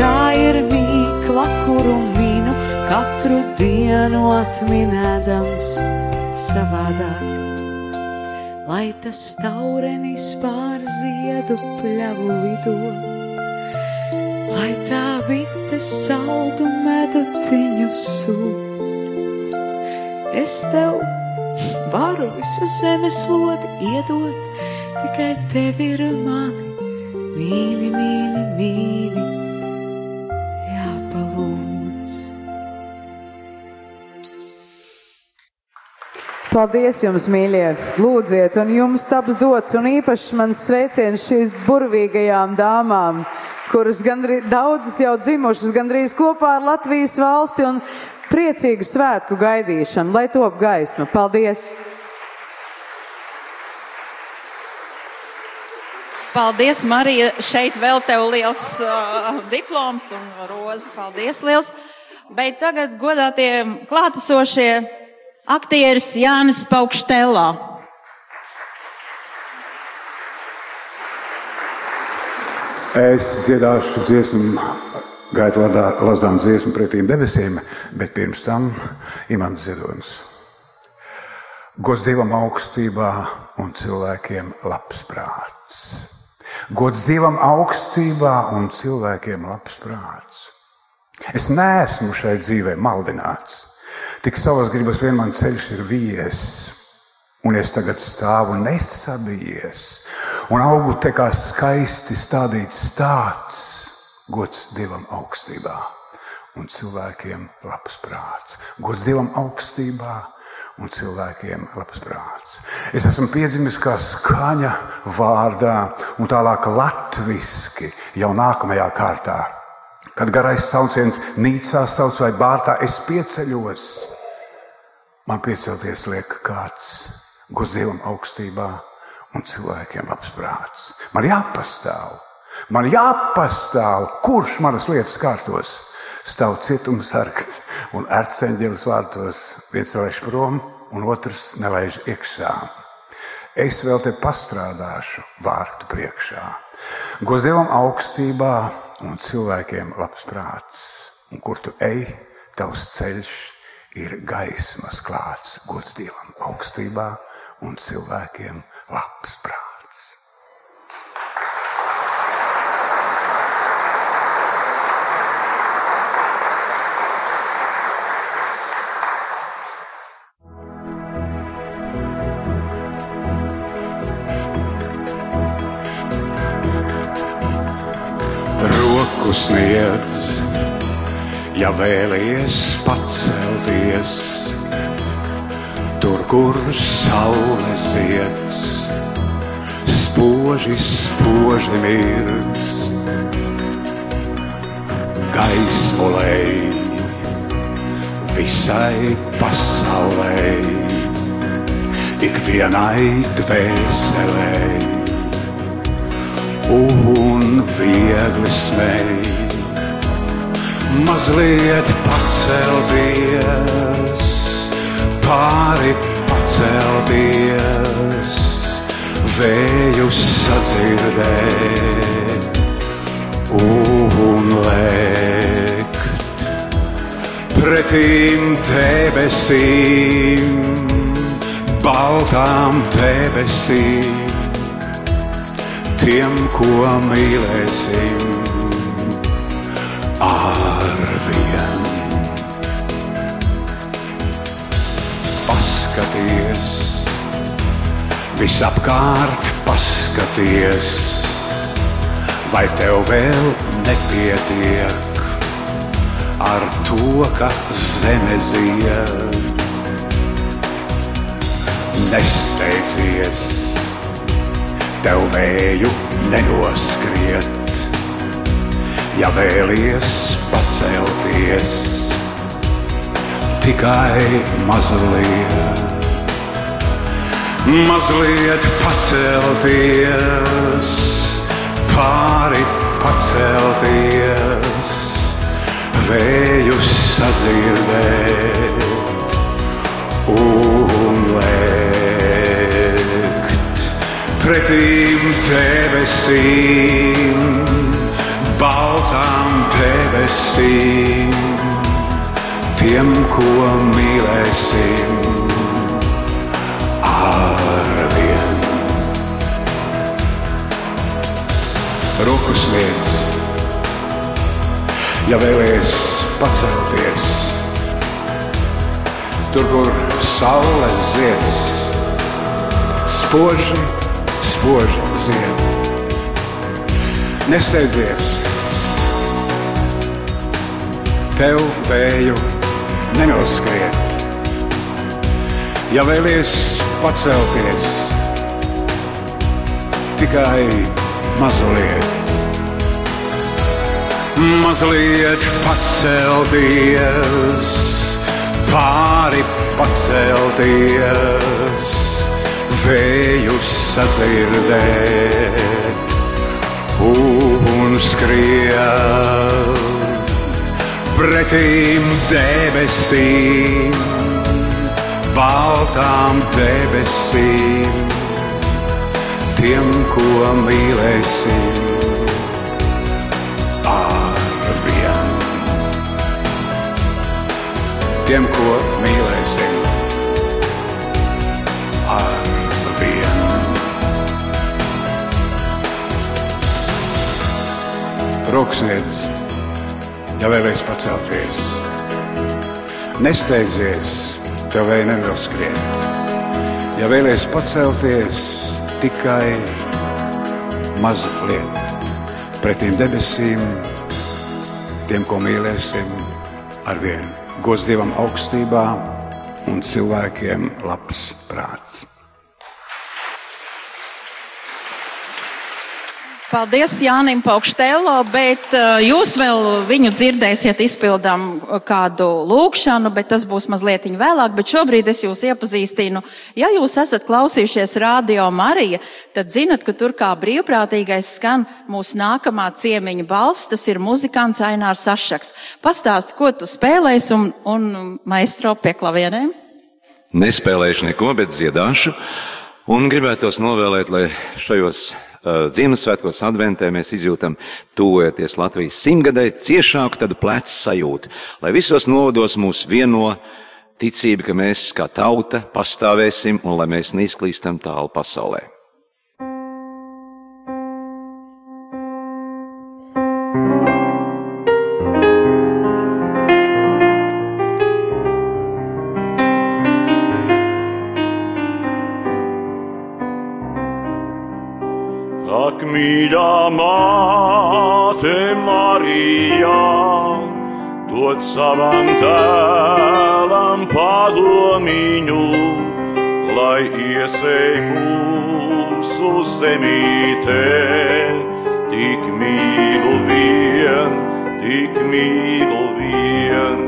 tā ir mīkla, kuru minu katru dienu atminēdams savādāk. Lai tas taurenis pār ziedu pļavu lido, lai tā bite saldu medutiņu sūc. Es tev varu visu zemes lodi iedot, tikai tev ir mani. Mīļi, mīļi, mīļi Paldies jums, mīļie! Lūdziet, un jums taps dots, un īpaši mans sveiciens šīs burvīgajām dāmām, kuras gandrīz, daudzas jau dzimušas gandrīz kopā ar Latvijas valsti un priecīgu svētku gaidīšanu, lai top gaisma. Paldies! Paldies, Marija. Šeit vēl tev liels uh, diploms un roza. Paldies, liels. Bet tagad godātie klātesošie aktieris Jānis Paukštēlā. Es dziedāšu dziesmu, gaitu lasdām dziesmu pretīm debesīm, bet pirms tam imants ziedojums. Gods Dievam augstībā un cilvēkiem labs prāts. Gods Dievam augstībā un cilvēkiem labs prāts. Es neesmu šai dzīvē maldināts. Tik savas gribas vien man ceļš ir vies, un es tagad stāvu nesabijies, un augu te kā skaisti stādīts stāsts, gods Dievam augstībā un cilvēkiem labs prāts. Gods Dievam augstībā un cilvēkiem labs prāts. Es esmu piedzimis kā skaņa vārdā un tālāk latviski jau nākamajā kārtā. Kad garais sauciens nīcā sauc vai bārtā, es pieceļos. Man piecelties liek kāds gods Dievam augstībā un cilvēkiem labs prāts. Man jāpastāv, man jāpastāv, kurš manas lietas kārtos. Stāv cietumsargs un ērceņģelis vārtos. Viens laiž prom, un otrs nelaiž iekšā. Es vēl te pastrādāšu vārtu priekšā. Gods Dievam augstībā un cilvēkiem labs prāts. Un kur tu ej, tavs ceļš ir gaismas klāts. Gods Dievam augstībā un cilvēkiem labs prāts. Ja vēlies pacelties, tur, kur saule zieds, spoži, spoži mirst. gaismu lej visai pasaulē, ikvienai dvēselē. Un viegli smēj, mazliet pacelties, pāri pacelties, vēju sadzirdēt. Un lēkt pretīm debesīm, baltām debesīm, tiem, ko mīlēsim visapkārt paskaties, vai tev vēl nepietiek ar to, ka zeme zied. Nesteigties, tev vēju nenoskriet, ja vēlies pacelties tikai mazliet. Mazliet pacelties, pāri pacelties, vēju sadzirdēt un lēkt. Pretīm debesīm, baltām debesīm, tiem, ko mīlēsim Rokas viens, ja vēlies pacelties, tur, kur saule zieds, spoži, spoži zied. Nesteidzies, tev vēju nenoskriet. Ja vēlies pacelties, tikai mazliet, mazliet pacelties, pāri pacelties, vēju sadzirdēt un skriet pretīm debesīm, baltām debesīm, tiem, ko mīlēsim ar vienu. Tiem, ko mīlēsim ar vienu. Roksniedz ja vēlaties pacelties. Nesteidzies, tev vēl nevar skriet. Ja vēlaties pacelties, tikai mazliet pretīm debesīm, tiem, ko mīlēsim, ar vienu gods Dievam augstībā un cilvēkiem labs Paldies Jānim Paukštēlo, bet uh, jūs vēl viņu dzirdēsiet izpildām kādu lūkšanu, bet tas būs mazliet vēlāk. Bet šobrīd es jūs iepazīstinu. Ja jūs esat klausījušies Radio Marija, tad zinat, ka tur kā brīvprātīgais skan mūsu nākamā ciemiņa balss. Tas ir muzikants Ainārs Sašaks. Pastāst, ko tu spēlēsi un, un maestro pie klavienēm? Nespēlēšu neko, bet dziedāšu. Un gribētos novēlēt, lai šajos uh, Ziemassvētkos adventē mēs izjūtam, tuvojoties Latvijas simtgadai, ciešāku tādu plecu sajūtu, lai visos novados mūs vieno ticība, ka mēs kā tauta pastāvēsim un lai mēs neizklīstam tālu pasaulē. Mīļā māte Marija, dod savam tēlam padomiņu, lai iesēj mūsu zemītē, tik mīlu vien tik mīlu vien,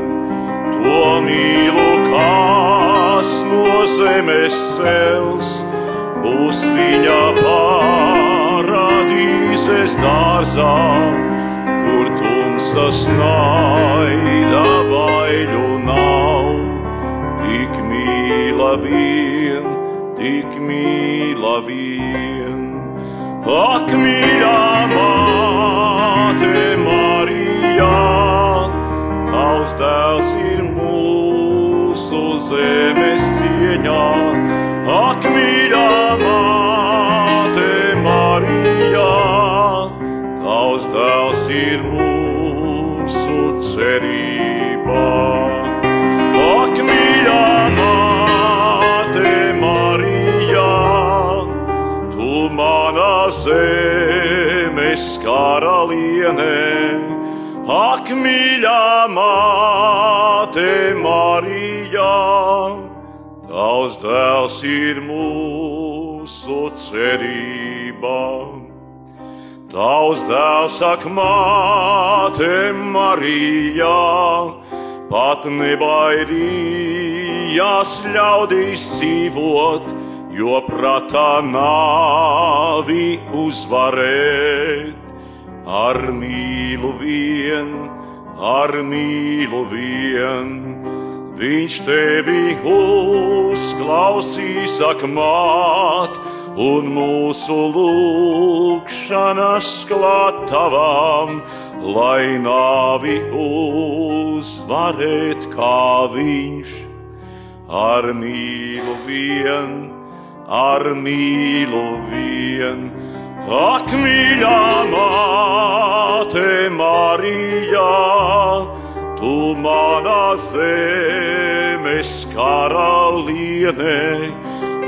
to mīlu, kas no zemes cels, būs viņa paradīzes dārzā, kur tumsas naida baiļu nav, tik mīla vien, tik mīla vien. Ak, mīļā māte Marija, tavs dēls ir mūsu zemes cieņā. Ak, mīļā ir mūsu cerībā. Ak, mīļā māte Marija, tu mana zemes karaliene. Ak, mīļā māte Marija, tavs dēls ir mūsu cerība. Tavs dēls ak, māte Marija, pat nebaidījās ļaudīs dzīvot, jo prātā nāvi uzvarēt. Ar mīlu vien, ar mīlu vien, viņš tevi uzklausīs, ak, māt, un mūsu lūgšanas klāt tavam, lai nāvi uzvarēt kā viņš. Ar mīlu vien, ar mīlu vien, ak, mīļā māte Marija, tu manā zemes karaliene.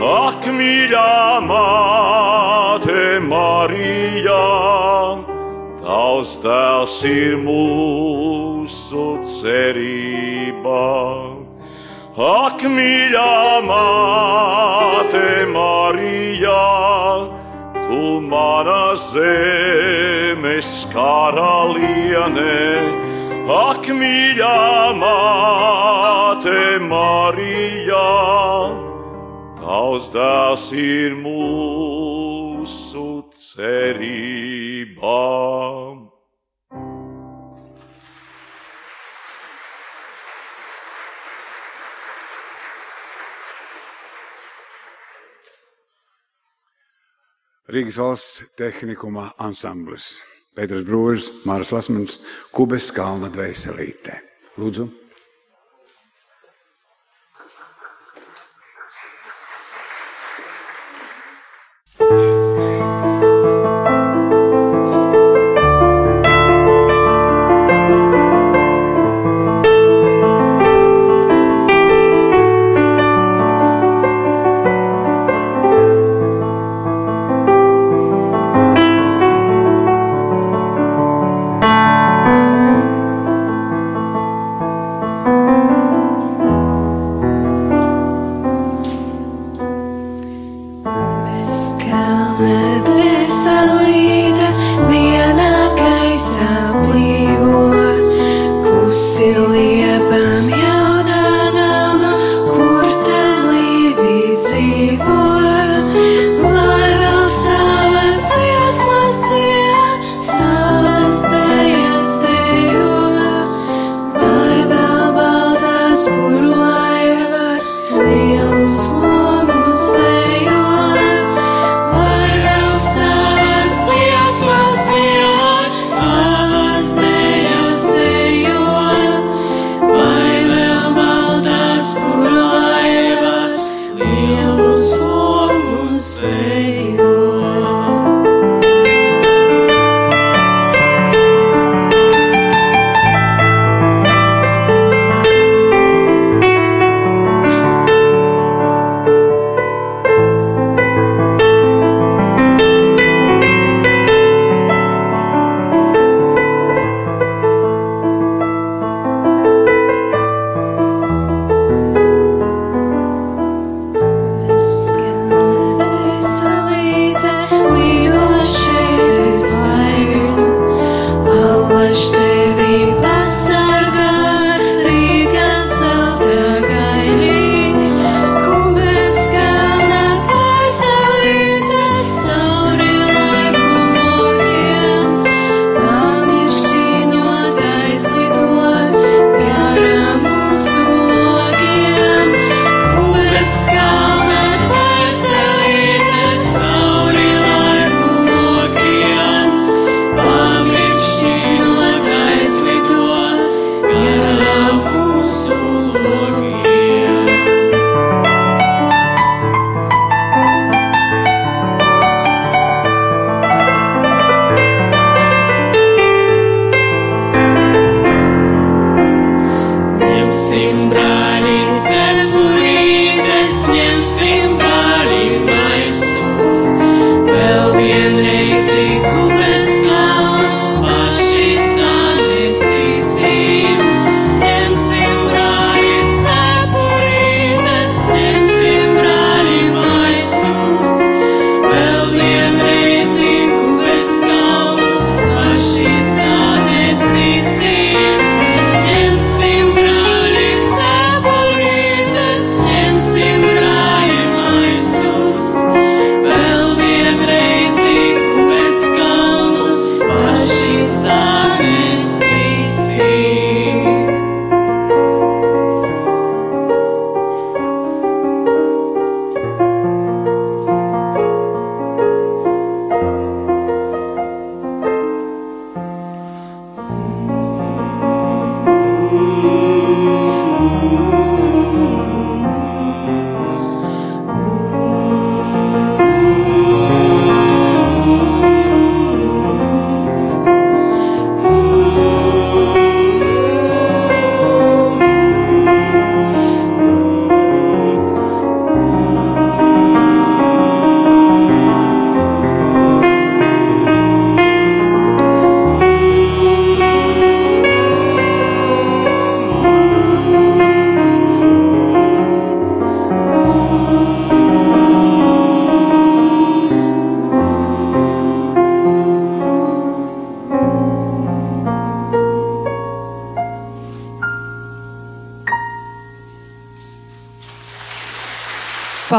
Ak, mīļā māte Marija, tavs dēls ir mūsu cerība. Ak, mīļā māte Marija, tu manā zemes karaliene. Ak, mīļā māte Marija, tavs dēls ir mūsu cerība. Rīgas valsts tehnikuma ansamblis. Pēters Brūžs, Mārs Lasmans, Kubes kalna dvēselītē. Lūdzu. Thank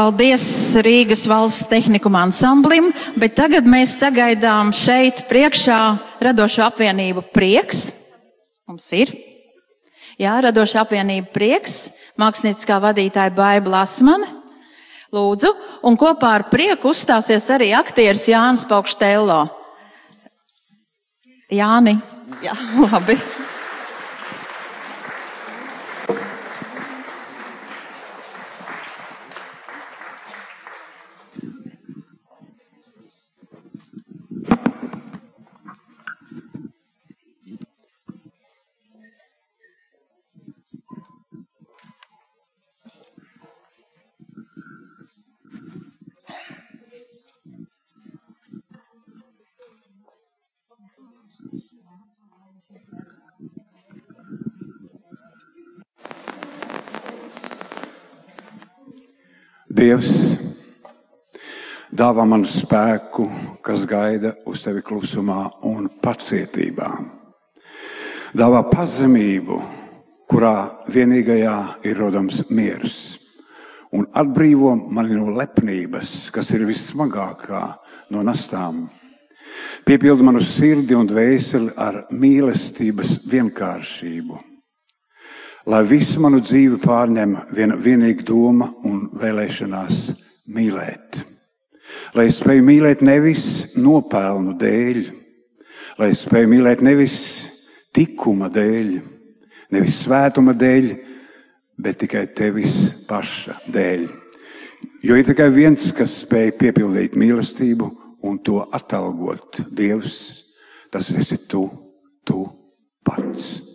Paldies Rīgas valsts tehnikuma ansamblim, bet tagad mēs sagaidām šeit priekšā radošo apvienību prieks. Mums ir. Jā, radošā apvienība prieks, mākslinieckā vadītāja Baiba Lasmane. Lūdzu, un kopā ar prieku uzstāsies arī aktieris Jānis Paukštello. Jāni, jā, labi. Dāvā man spēku, kas gaida uz tevi klusumā un pacietībā. Dāvā pazemību, kurā vienīgajā ir rodams miers, un atbrīvo mani no lepnības, kas ir vissmagākā no nastām. Piepildi manu sirdi un dvēseli ar mīlestības vienkāršību lai visu manu dzīvi pārņem viena vienīga doma un vēlēšanās mīlēt. Lai es spēju mīlēt nevis nopelnu dēļ, lai es spēju mīlēt nevis tikuma dēļ, nevis svētuma dēļ, bet tikai tevis paša dēļ. Jo ir tikai viens, kas spēj piepildīt mīlestību un to atalgot. Dievs, tas esi tu, tu pats.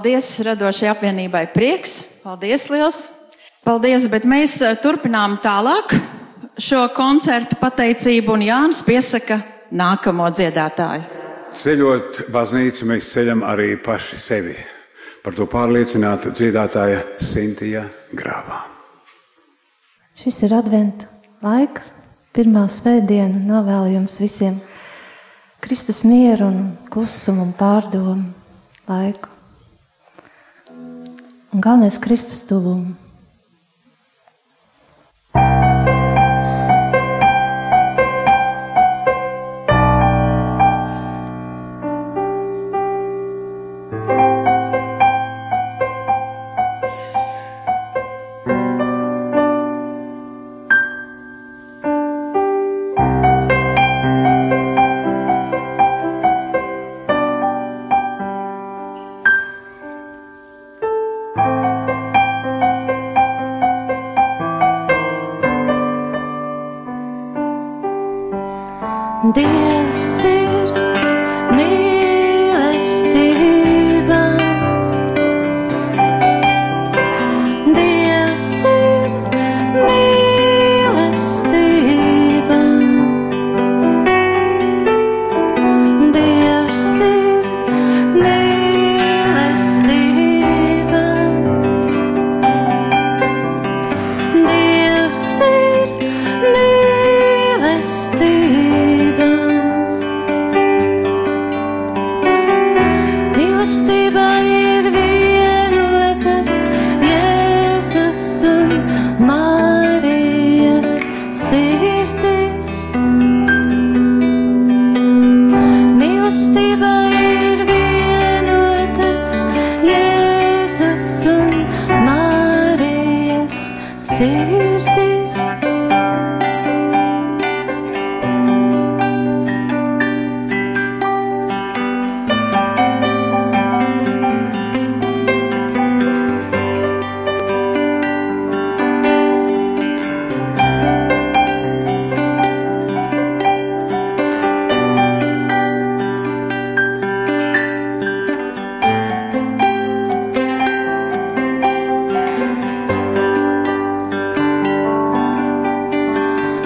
Paldies radošajai apvienībai prieks. Paldies liels. Paldies, bet mēs eh, turpinām tālāk šo koncertu pateicību un Jānis piesaka nākamo dziedātāju. Ceļot baznīcu, mēs ceļam arī paši sevi. Par to pārliecināta dziedātāja Sintija Grāvā. Šis ir adventa laiks, pirmā svētdiena, novēlu jums visiem Kristus mieru un klusumu un pārdomu laiku. Un galvenais Kristus tuvumu.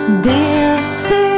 Dievs ir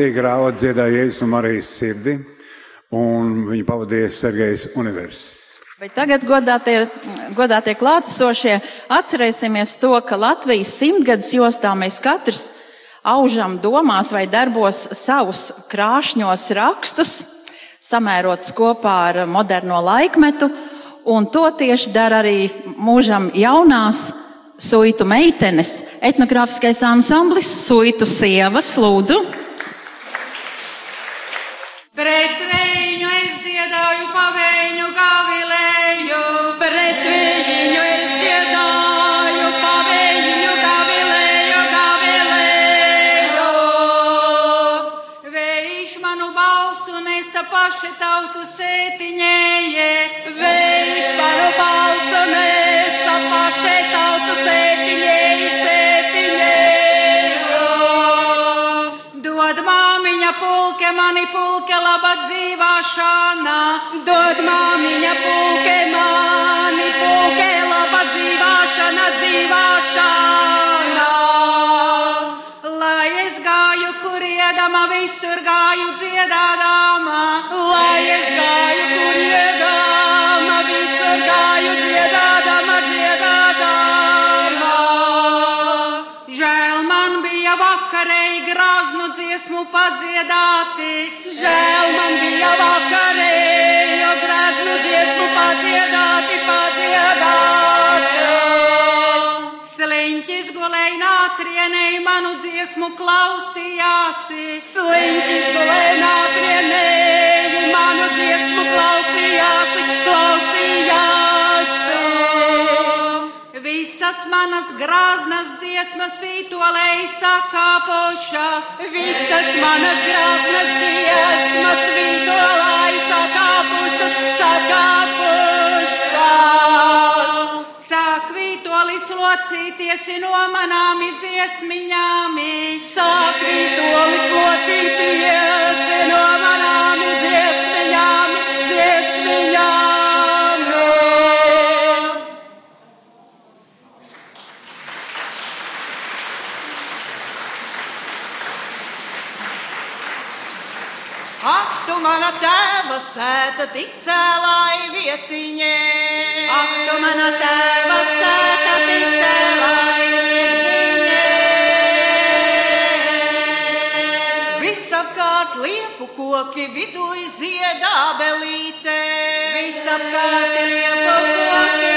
Sintī Grāva dziedāja Jēzus un Marijas sirdi, un viņu pavadīja Sergejs Univers. Bet tagad, godātie, godātie klātesošie, atcerēsimies to, ka Latvijas simtgadus jostā mēs katrs aužam domās vai darbos savus krāšņos rakstus, samērots kopā ar moderno laikmetu, un to tieši dara arī mūžam jaunās Suitu meitenes, etnogrāfiskais ansamblis Suitu sievas, lūdzu. Padziedāti. Žēl man bija vakarēji grāznu dziesmu padziedāti, padziedāti. Sliņķis gulēja nātrienei, manu dziesmu klausījās. Sliņķis gulēja nātrienei, manu dziesmu klausījās, klausījās. Visas manas grāznas dziesmas vītolēji sakāpošas, visas manas grāznas dziesmas vītolēji sakāpošas, sakāpošas. Sāk vītolis locīties no manām dziesmiņām, sāk vītolis locīties no manām dziesmiņām, Ak, tu mana tēva sēta tik cēlāji vietiņē. Ak, tu mana tēva sēta tik cēlāji vietiņē. Visapkārt liepu koki viduj ziedā belīte. Visapkārt liepu koki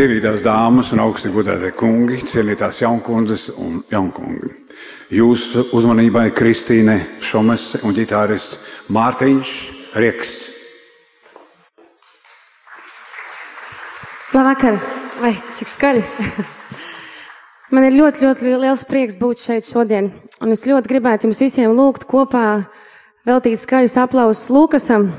Cienītās dāmas un augsti godātie kungi, cienītās jaunkundzes un jaunkungi. Jūsu uzmanībai Kristīne Šomese un ģitārists Mārtiņš Rieks. Labvakar! Vai cik skaļi? Man ir ļoti, ļoti liels prieks būt šeit šodien. Un es ļoti gribētu jums visiem lūgt kopā veltīt skaļus aplausus Lukasam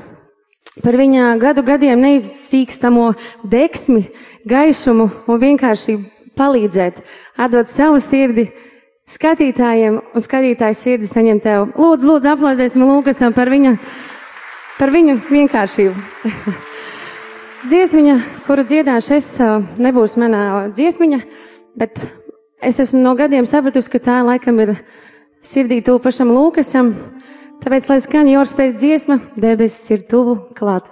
par viņa gadu gadiem neizsīkstamo deksmi, gaišumu un vienkārši palīdzēt, atdot savu sirdi skatītājiem un skatītāju sirdi saņem tev. Lūdzu, lūdzu, aplaudēsim Lukasam par viņa, par viņu vienkāršību. Dziesmiņa, kuru dziedāšu es, nebūs manā dziesmiņa, bet es esmu no gadiem sapratusi, ka tā laikam ir sirdī tuvu pašam Lūkasam. Tāpēc, lai skan jūras pēc dziesma, debesis ir tuvu klāt.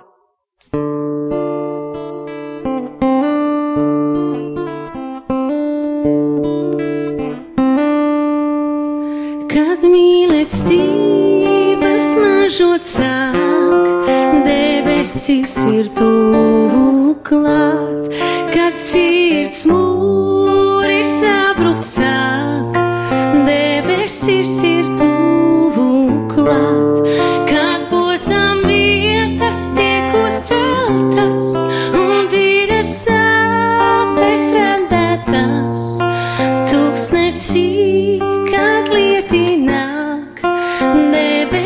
Smaržot sāk, debesis ir tuvu klāt, kad sirds mūri sabrukt sāk, debesis ir tuvu klāt,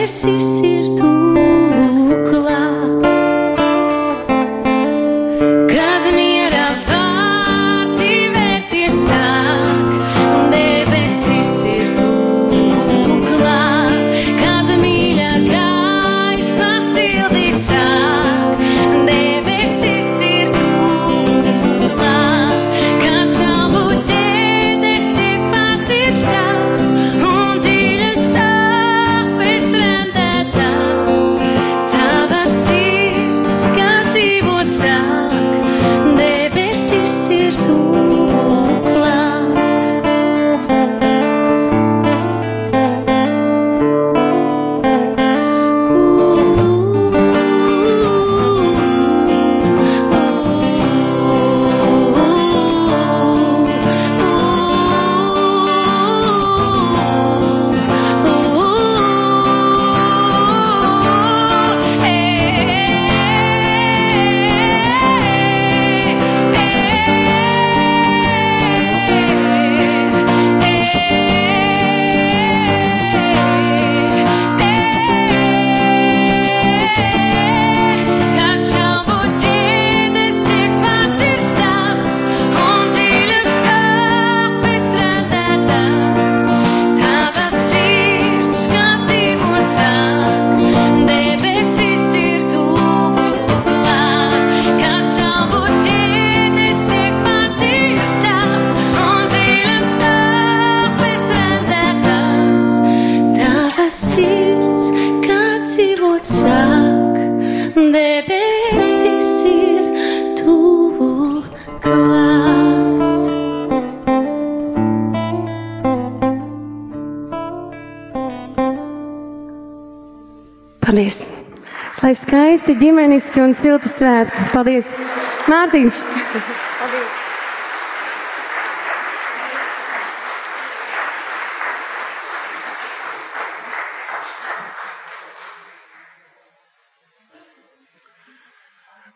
debesis ir tuvu skaisti, ģimeniski un silti svētki. Paldies! Mārtiņš! Paldies!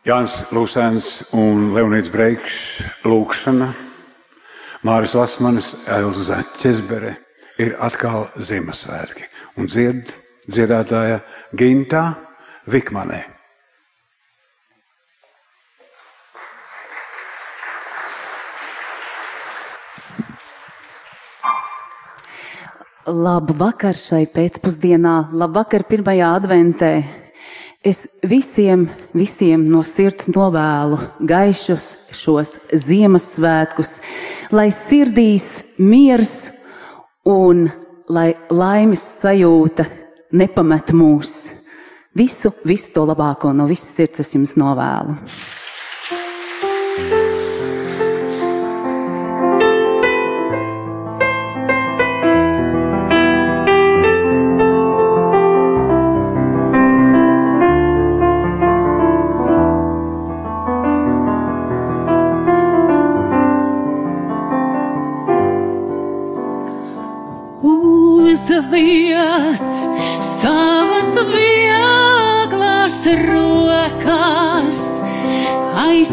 Jānis Lūsēns un Leonīds Breiks Lūkšana, Māris Lasmanis, Elza Ķezbere ir atkal Ziemassvētki un dzied dziedātāja Gintā Vikmanē. Labu vakar šai pēcpusdienā, labu vakar pirmajā adventē. Es visiem, visiem no sirds novēlu gaišus šos Ziemassvētkus, lai sirdīs miers un lai laimes sajūta nepamet mūs. Visu, visu to labāko no visas sirds es jums novēlu.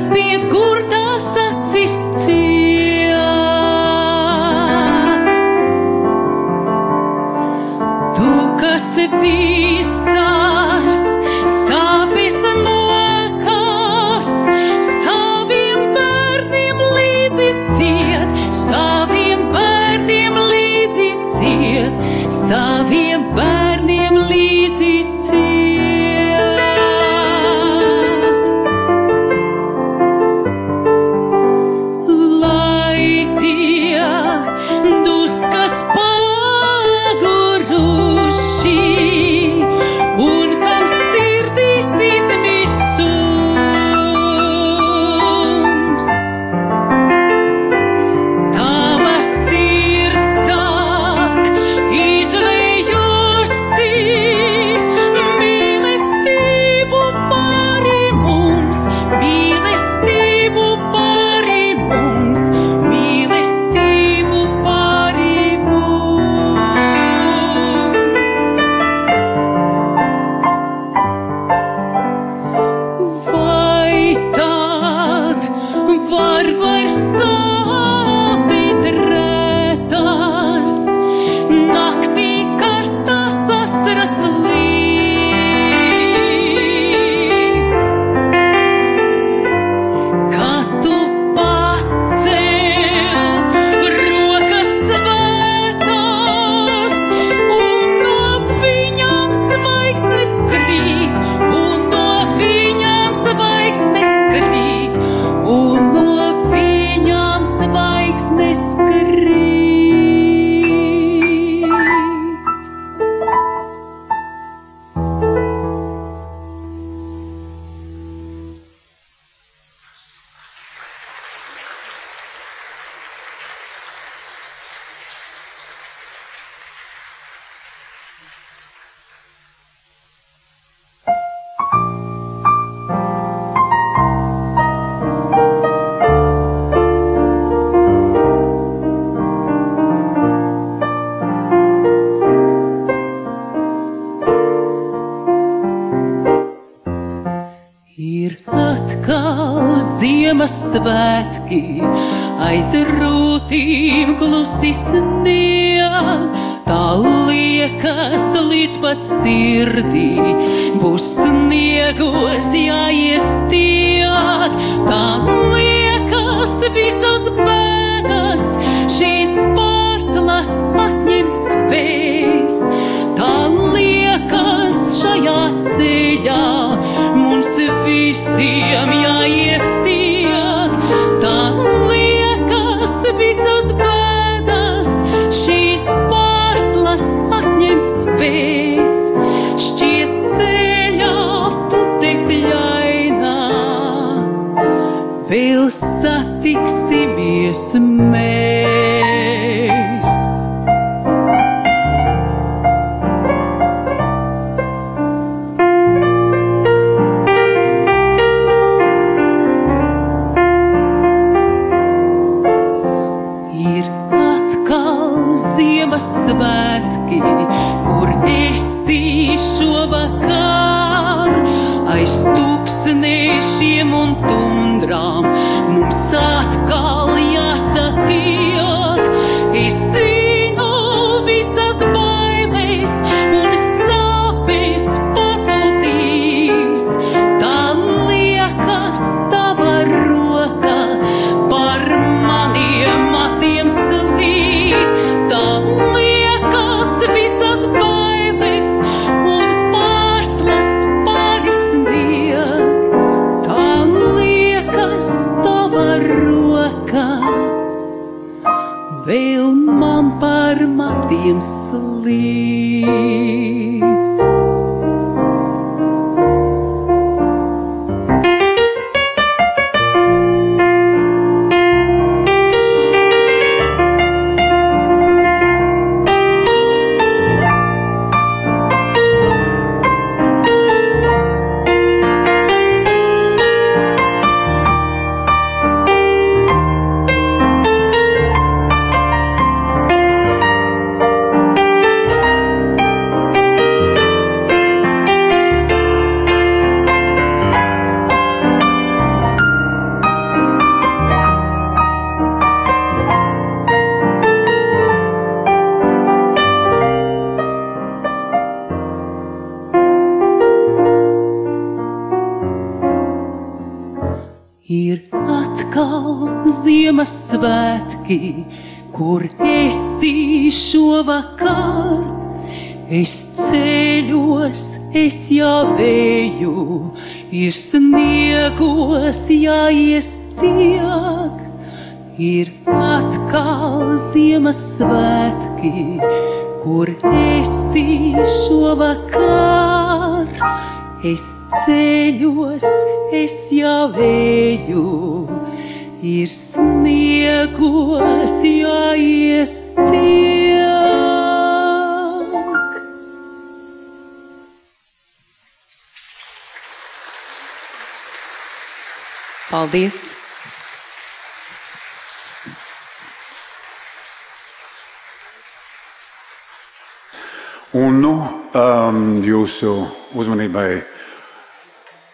Aizspied, kur Ziemassvētki aiz rūtīm klusi snieg. Tā liekas līdz pat sirdī, būs sniegos jāiestiek. Tā liekas visas bēdas, šīs pārslas atņemt spējas. Tā liekas šajā ceļā mums visiem jāiestiek. Sniegos jāiestiek. Ir atkal Ziemassvētki, kur esi šovakar. Es ceļos, es jau eju, ir sniegos jāiestiek. Paldies! Un nu, um, jūsu uzmanībai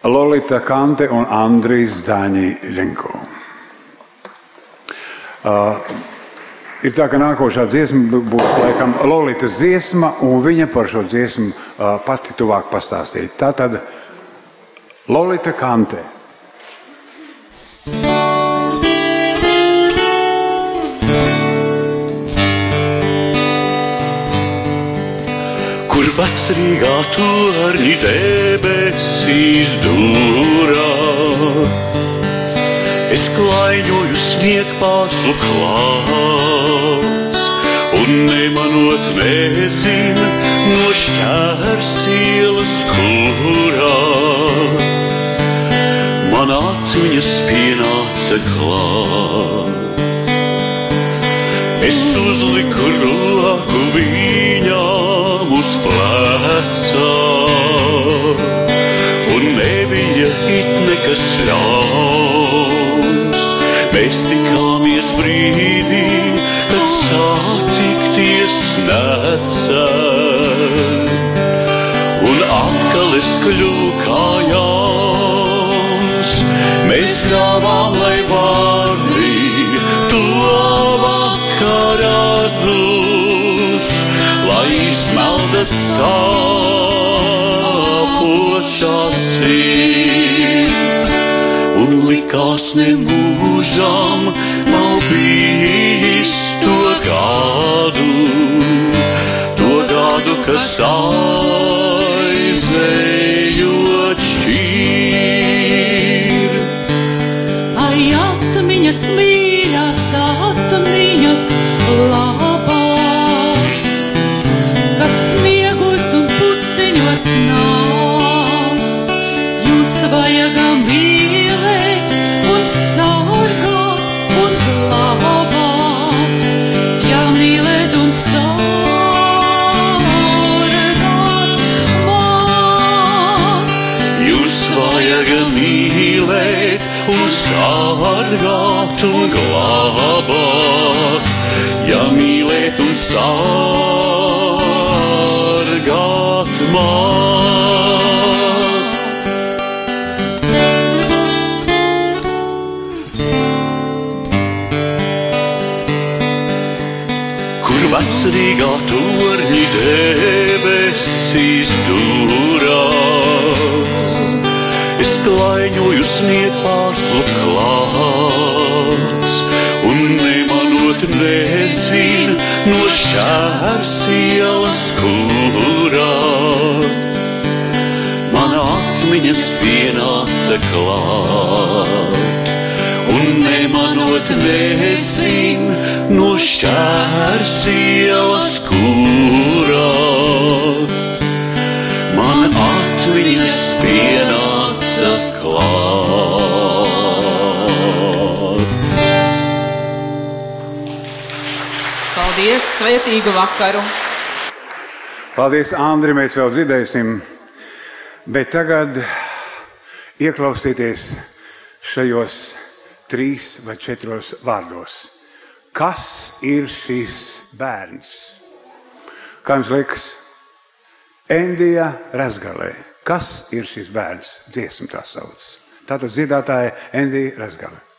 Lolita Kante un Andrijs Daņi Ļenko. Uh, ir tā, ka nākošā dziesma būs laikam Lolitas dziesma, un viņa par šo dziesmu uh, pati tuvāk pastāstīt. Tā tad Lolita Kante. Vecrīgā torņi debesīs dūrās. Es klaiņoju sniegpārslu klāts, un nemanot nezinu no šķērs ielas kurās. Man atmiņas pienāca klāt. Es uzliku roku viņām uz pleca, un nebija it nekas ļauns. Mēs tikāmies brīdī, kad satikties necen, sāpošā sirds, un likās nemūžam nav bijis to gadu, to gadu, kas aizējot šķīr. Ai, atmiņas mīļās, atmiņas labās, nezinu no šķērs ielas kurās. Mana atmiņas vienāca klāt, un nemanot nezinu no šķērs ielas kurās. Man atmiņas pienāca svētīgu vakaru! Paldies, Andri, mēs vēl dzirdēsim. Bet tagad ieklausieties šajos trīs vai četros vārdos. Kas ir šis bērns? Kā jums liekas? Endija Razgalē. Kas ir šis bērns? Dziesmu tā sauc. Tātad dziedātāja Endija Razgalē.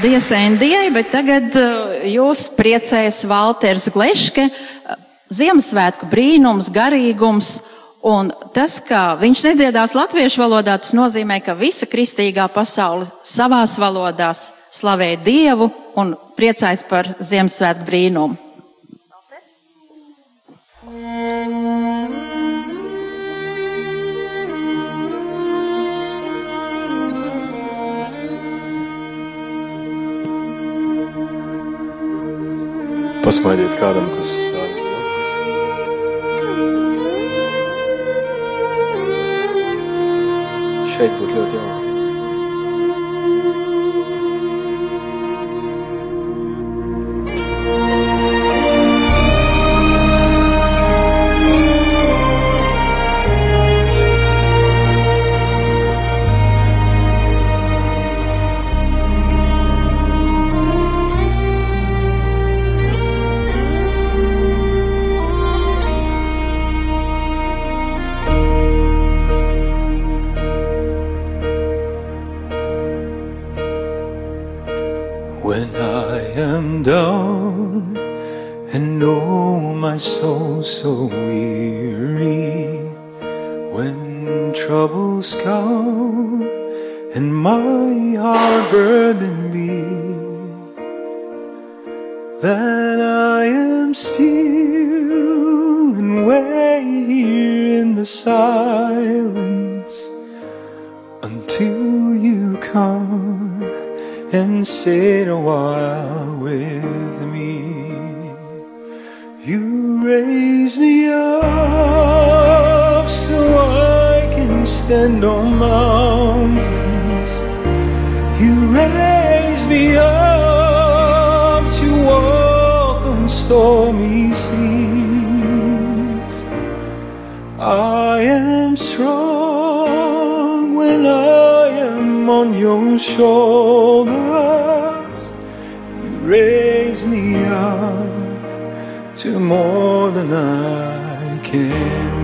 Paldies, Endijai, bet tagad uh, jūs priecēs Valters Gleške, uh, Ziemassvētku brīnums, garīgums. Un tas, ka viņš nedziedās latviešu valodā, tas nozīmē, ka visa kristīgā pasaule savās valodās slavē Dievu un priecājas par Ziemassvētku brīnumu. Kādam, kas stāv uz blakus. Šeit būtu ļoti jauki. Silence until you come and sit a while with me. You raise me up so I can stand on mountains. You raise me up to walk on stormy am strong when I am on your shoulders. You raise me up to more than I can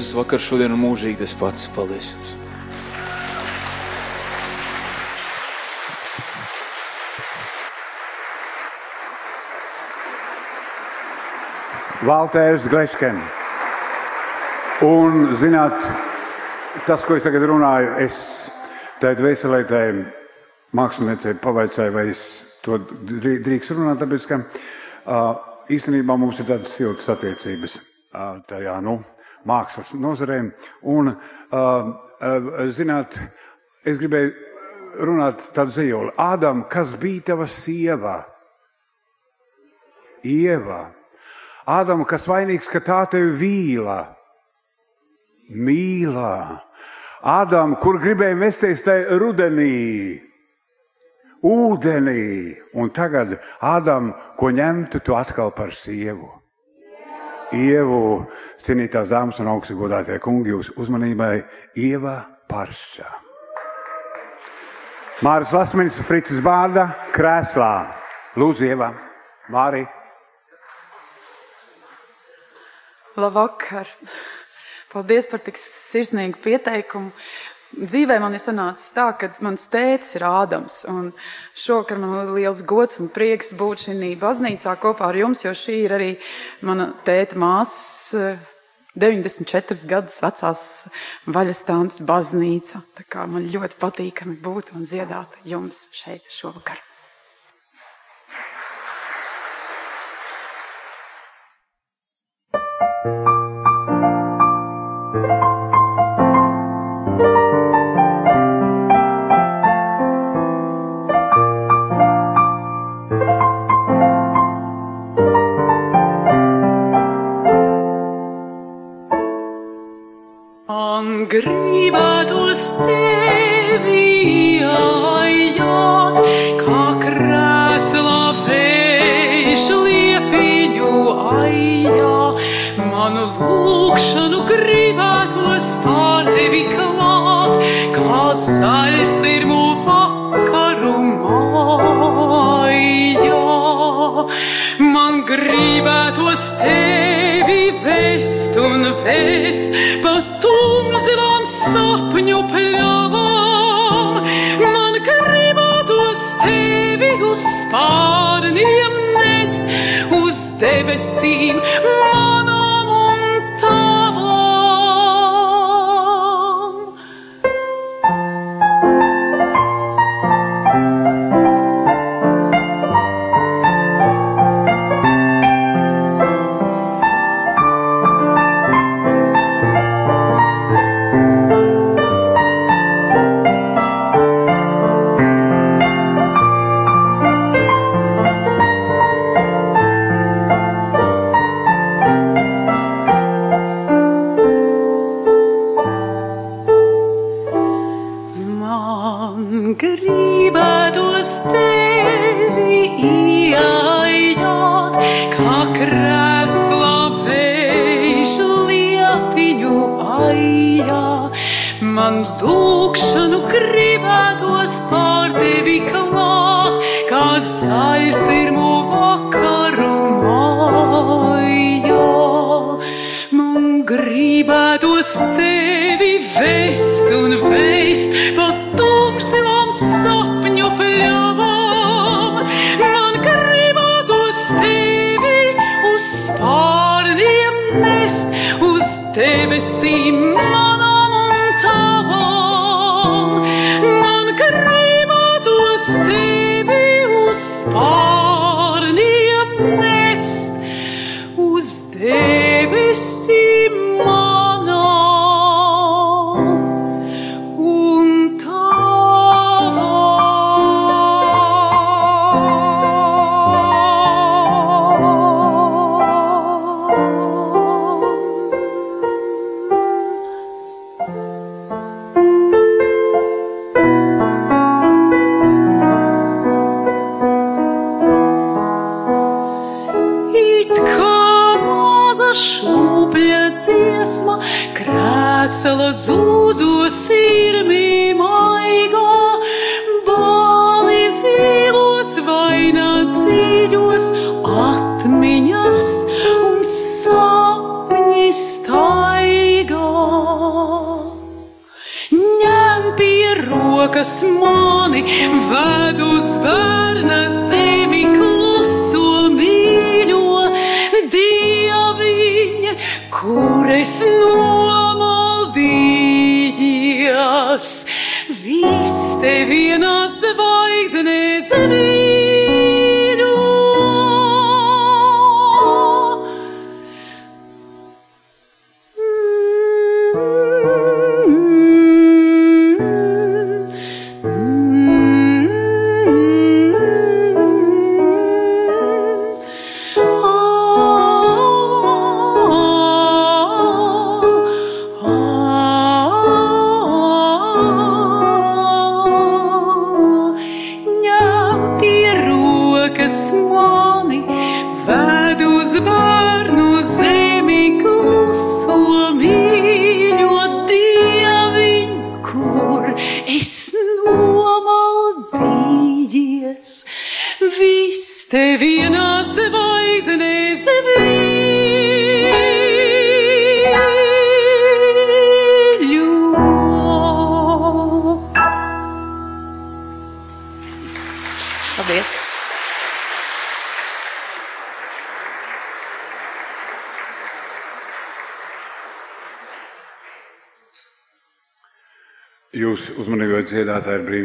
Jēzus vakar, šodien un mūžīgi tas pats. Paldies jums! Valtērs Glešken. Un, zināt, tas, ko es tagad runāju, es tai māksliniecei pavaicāju, vai es to drī- drīkst runāt, tāpēc, ka uh, īstenībā mums ir tādas siltas attiecības uh, tajā, nu, mākslas nozarē. Un, uh, uh, zināt, es gribēju runāt tādu zīmolu. Ādam, kas bija tava sieva? Ieva. Ādam, kas vainīgs, ka tā tevi vīla? Mīlā. Ādam, kur gribēja mesties tajā rudenī, ūdenī, un tagad Ādam, ko ņemtu tu atkal par sievu. Ievu, cienītās dāmas un augsti godātie kungi, jūsu uzmanībai Ieva Parša. Māris Lasmins, Fricis Bārda, krēslā. Lūdzu, Ieva, Mārija. Labvakar! Paldies par tik sirsnīgu pieteikumu. Dzīvē man ir sanācis tā, ka mans tēvs ir Ādams. un Šovakar man ir liels gods un prieks būt šajā baznīcā kopā ar jums, jo šī ir arī mana tēta māsas eh, 94 gadus vecās vaļastāns baznīca. Tā kā man ļoti patīkami būt un dziedāt jums šeit šovakar.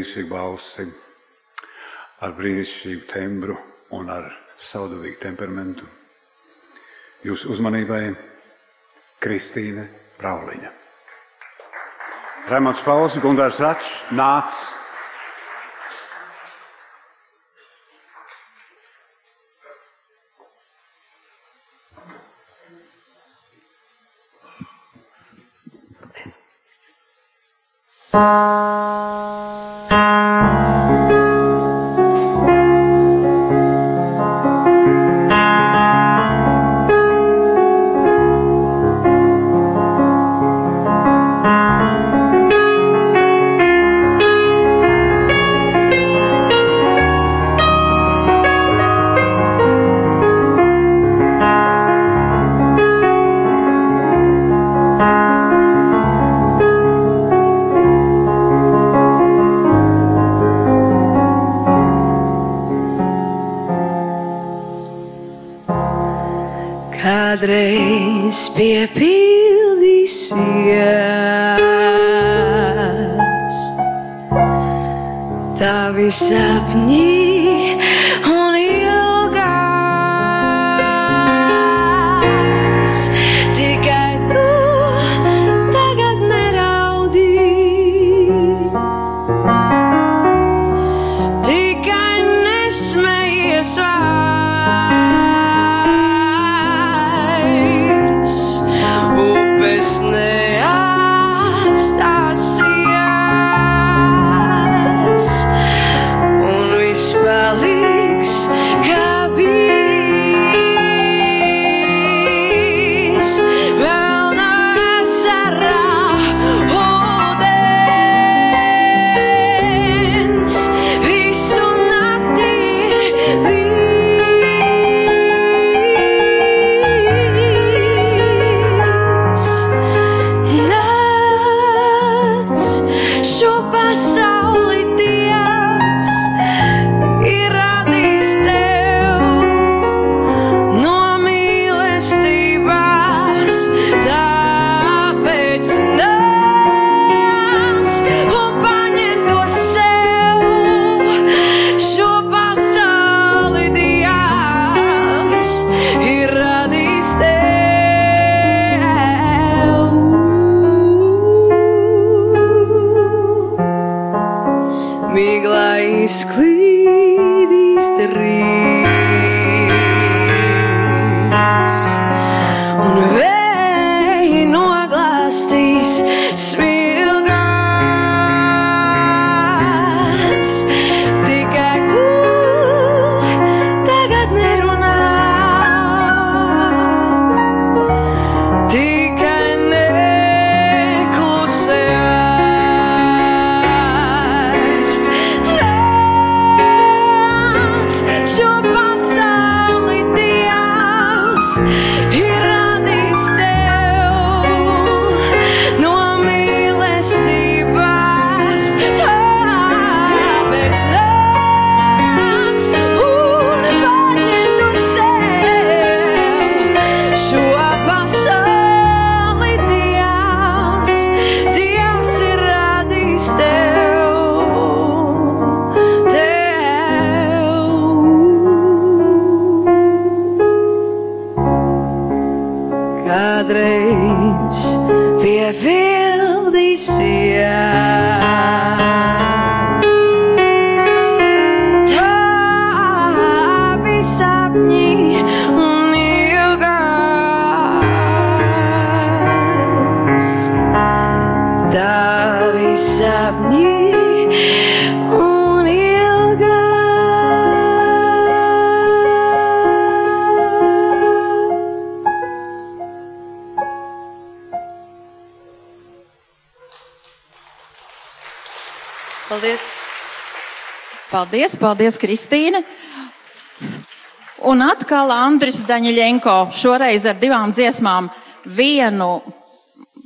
Brīnišķīgu balsi, ar brīnišķīgu tembru un ar saudabīgu temperamentu. Jūsu uzmanībai Kristīne Prauliņa. Raimonds Pauls un Gunārs Račs Música nāc. Kādreiz piepildīsies tavi sapņi un Paldies, paldies, Kristīne! Un atkal Andris Daņļenko, šoreiz ar divām dziesmām. Vienu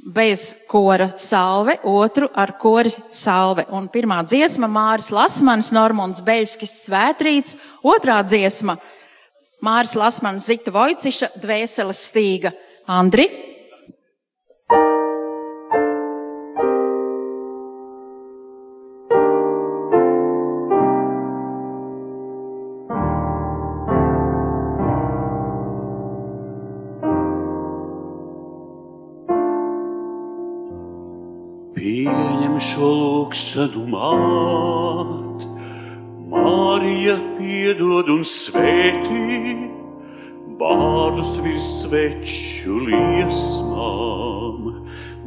bez kora salve, otru ar kori salve. Un pirmā dziesma Māris Lasmans, Normons Beļskis svētrīts, otrā dziesma Māris Lasmans Zita Vojciša, dvēseles stīga. Andri? Šo lūkšanu māt, Marija piedod un svētī, vārdus virs sveču liesmām,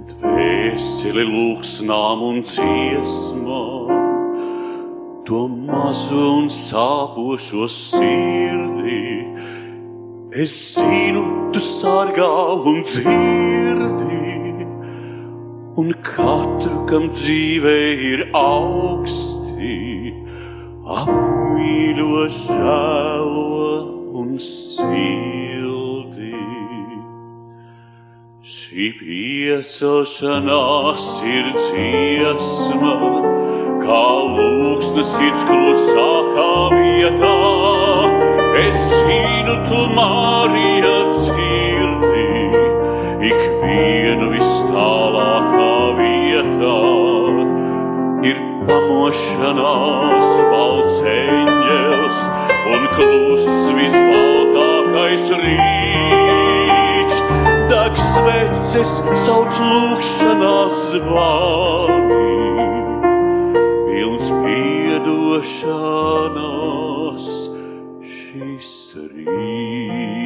dvēseli lūksnām un ciesmām, to mazo un sāpošo sirdī. Es zinu, tu sargā un dzirdi, un katru, kam dzīvē ir augsti, apmīļo, žēlo un sildi. Šī piecelšanās ir dziesma, kā lūksnes sirds klusākā vietā. Es zinu, tu Marija dzirdi, ikvienu vis tālākā pamošanās valds eņģels un kluss visbaltākais rīts. Deg sveces sauc lūkšanās zvani, pilns piedošanās šis rīts.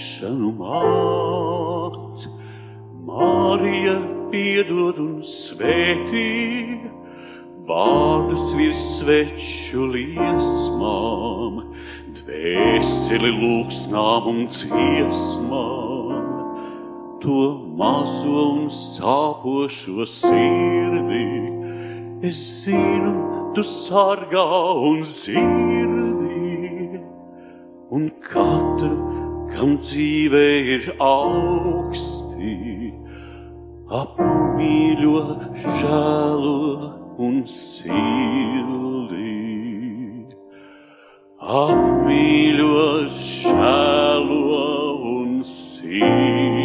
Šo lūkšanu māt, Marija piedod un svētī, vārdus virs sveču liesmām, dvēseli lūksnām un dziesmām, to mazo un sāpošo sirdi. Es zinu, tu sargā un zirdi, un katru, kam dzīvē ir augsti, apmīļo, žēlo un sildi. Apmīļo, žēlo un sildi.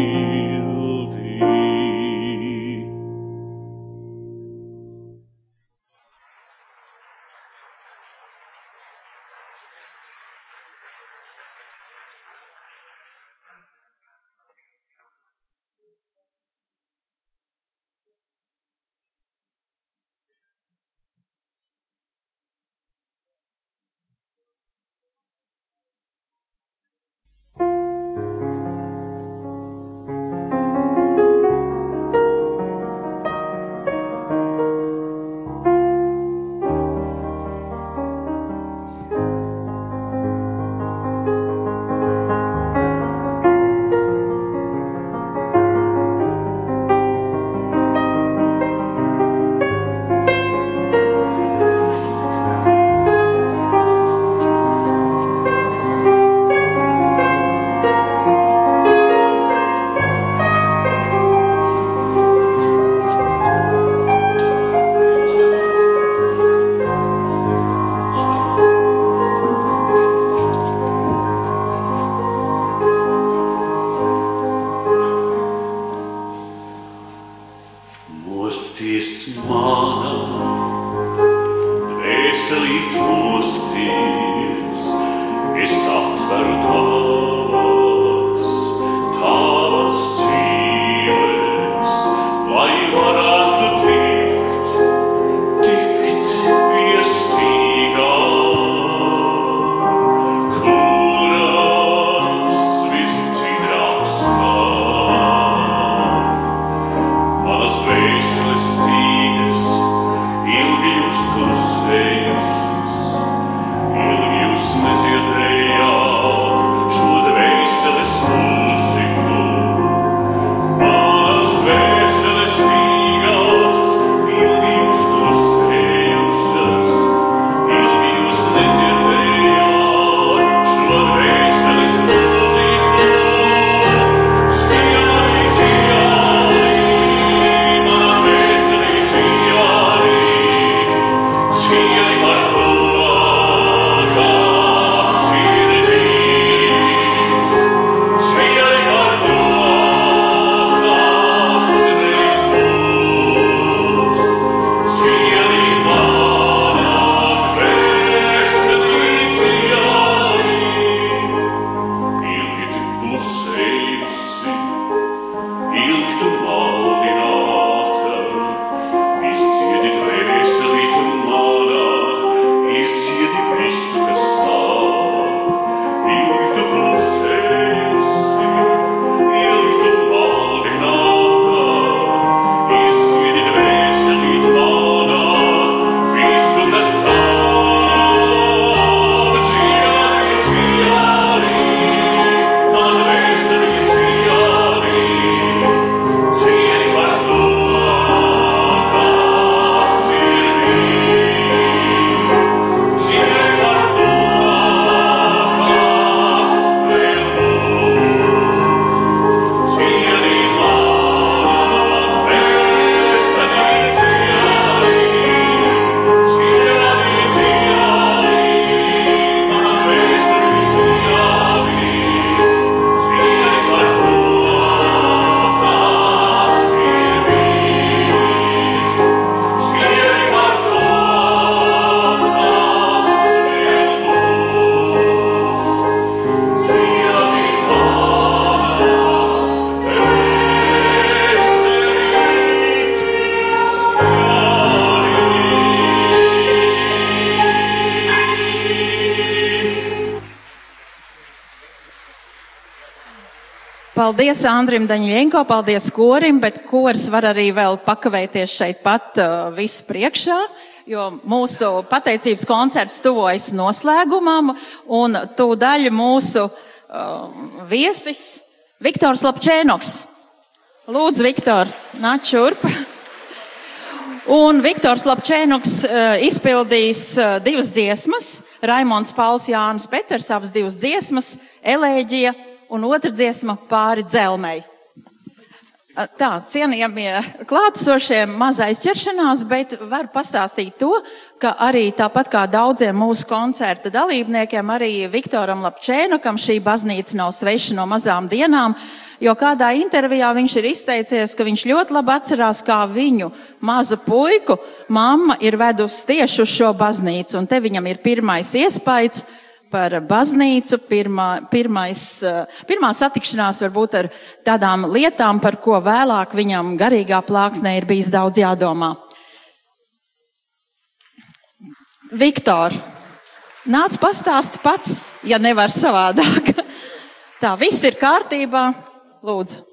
Paldies Andrim Daņļienko, paldies korim, bet kors var arī vēl pakavēties šeit pat uh, visu priekšā, jo mūsu pateicības koncerts tuvojas noslēgumam, un tūdaļ mūsu uh, viesis Viktors Lapčēnoks. Lūdzu, Viktor, nāc šurp. Un Viktors Lapčēnoks uh, izpildīs uh, divas dziesmas, Raimons Pauls Jānis Peters, abas divas dziesmas, Elēģija un otra dziesma pāri dzelmei. Tā, cienījamie klātesošie, mazais ķeršanās, bet var pastāstīt to, ka arī tāpat kā daudziem mūsu koncerta dalībniekiem, arī Viktoram Lapčēnukam šī baznīca nav sveša no mazām dienām, jo kādā intervijā viņš ir izteicies, ka viņš ļoti labi atcerās, kā viņu mazu puiku mamma ir vedusi tieši uz šo baznīcu, un te viņam ir pirmais iespējas par baznīcu, pirmā, pirmais, eh, pirmā satikšanās varbūt ar tādām lietām, par ko vēlāk viņam garīgā plāksnē ir bijis daudz jādomā. Viktor, nāc pastāst pats, ja nevar savādāk. Tā viss ir kārtībā. Lūdzu.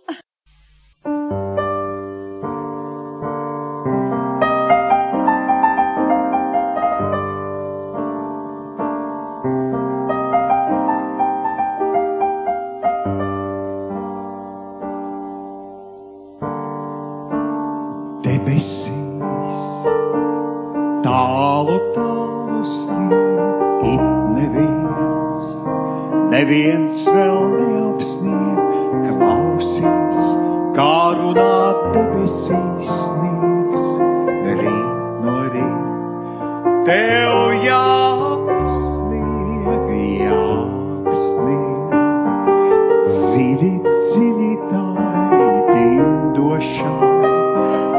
Neviens vēl neapsnieg, klausīs, kā runā debesīs sniegs, rīt no rīt. Tev jāapsnieg, jāapsnieg, dziļi, dziļi tā ir dimdošana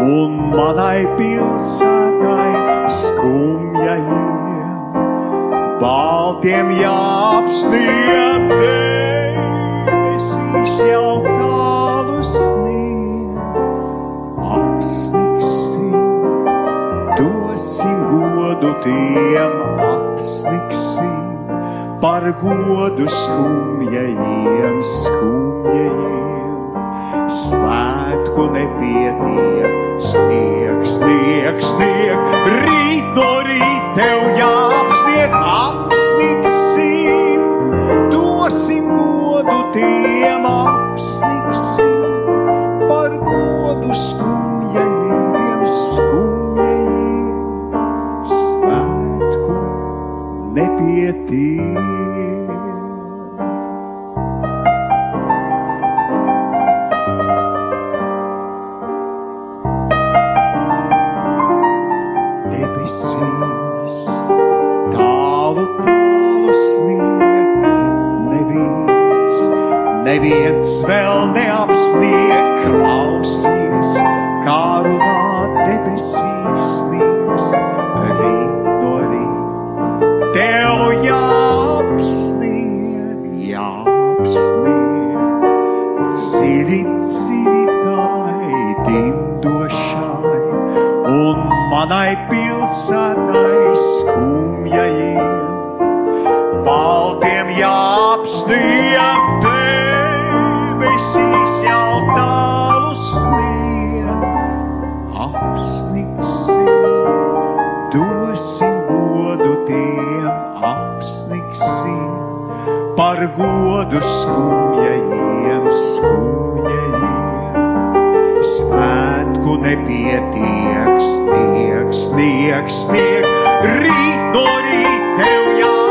un manai pilsētai skumjajiem baltiem jāapsnieg debesīs jau tālu snieg. Apsniksim, dosim godu tiem, apsniksim par godu skumjajiem, skumjajiem svētku nepietiek. Snieg, snieg, snieg, rīt no rīt tev jāapsnieg, apsniksim, dosim godu tiem, apsniksim, par godu skumjajiem, skumjajiem, svētku nepietiek. Neviens vēl neapsnieg, klausies, kā runā debesīs sniegs, rīt no rīt. Tev jāapsnieg, jāapsnieg, dziļi, dziļi tai dimdošai, un manai pilsētai debesīs jau tālu snieg. Apsniksim, dosim godu tiem, apsniksim, par godu skumjajiem, skumjajiem. Svētku nepietiek, snieg, snieg, snieg, rīt no rīt tev jāapsnieg,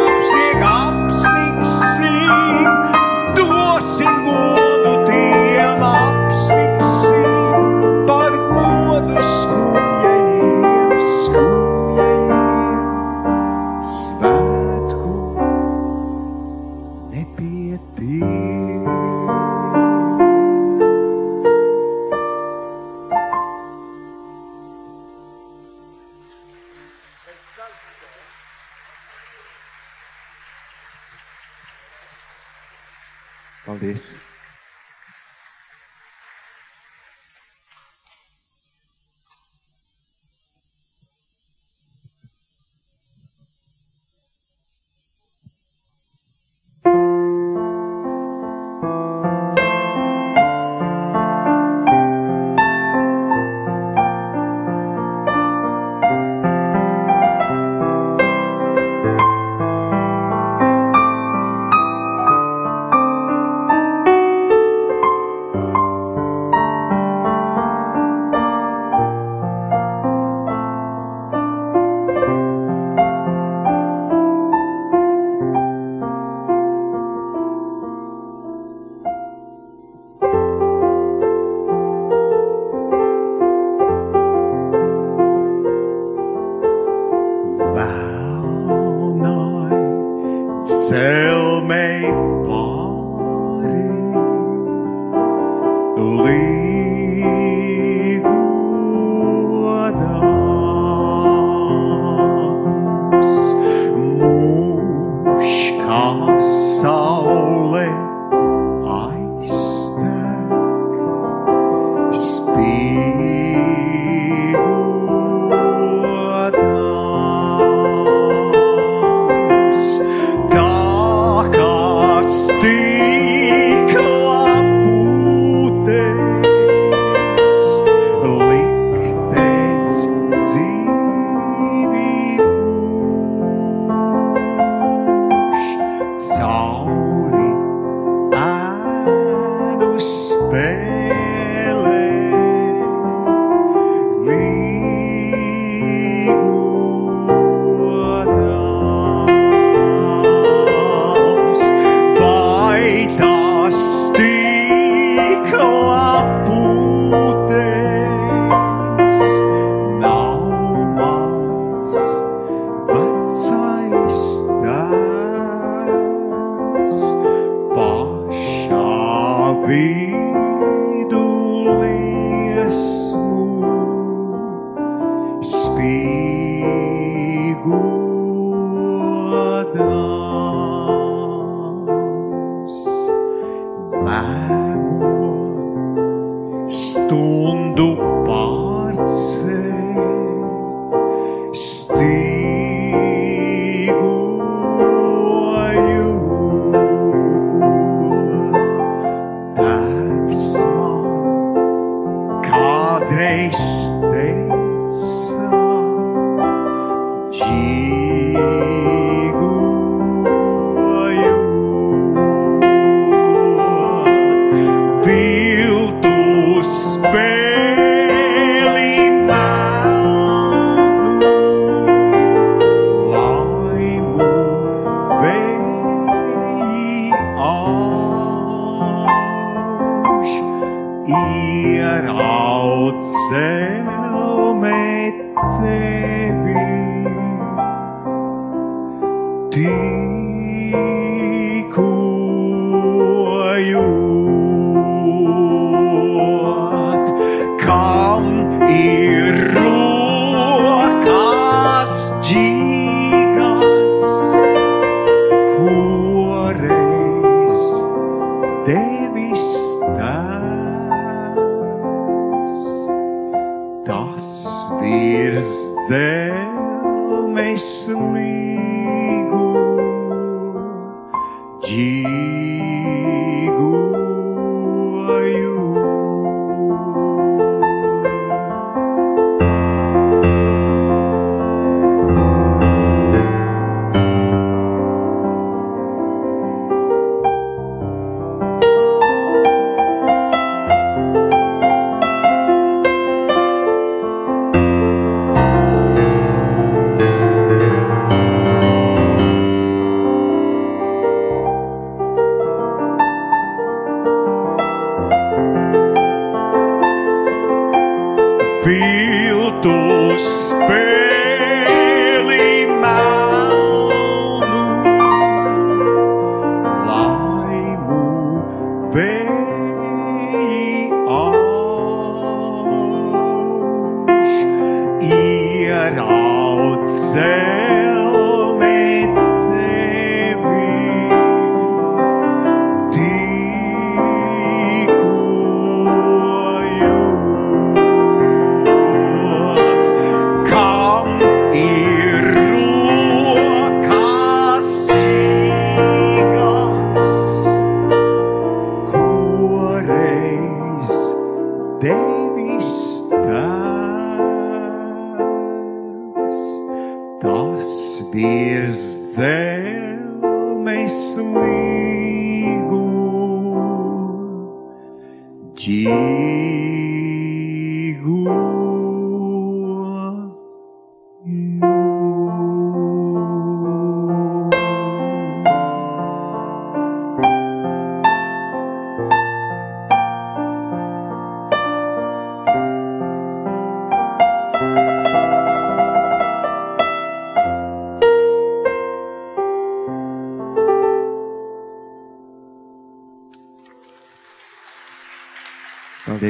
I'll say.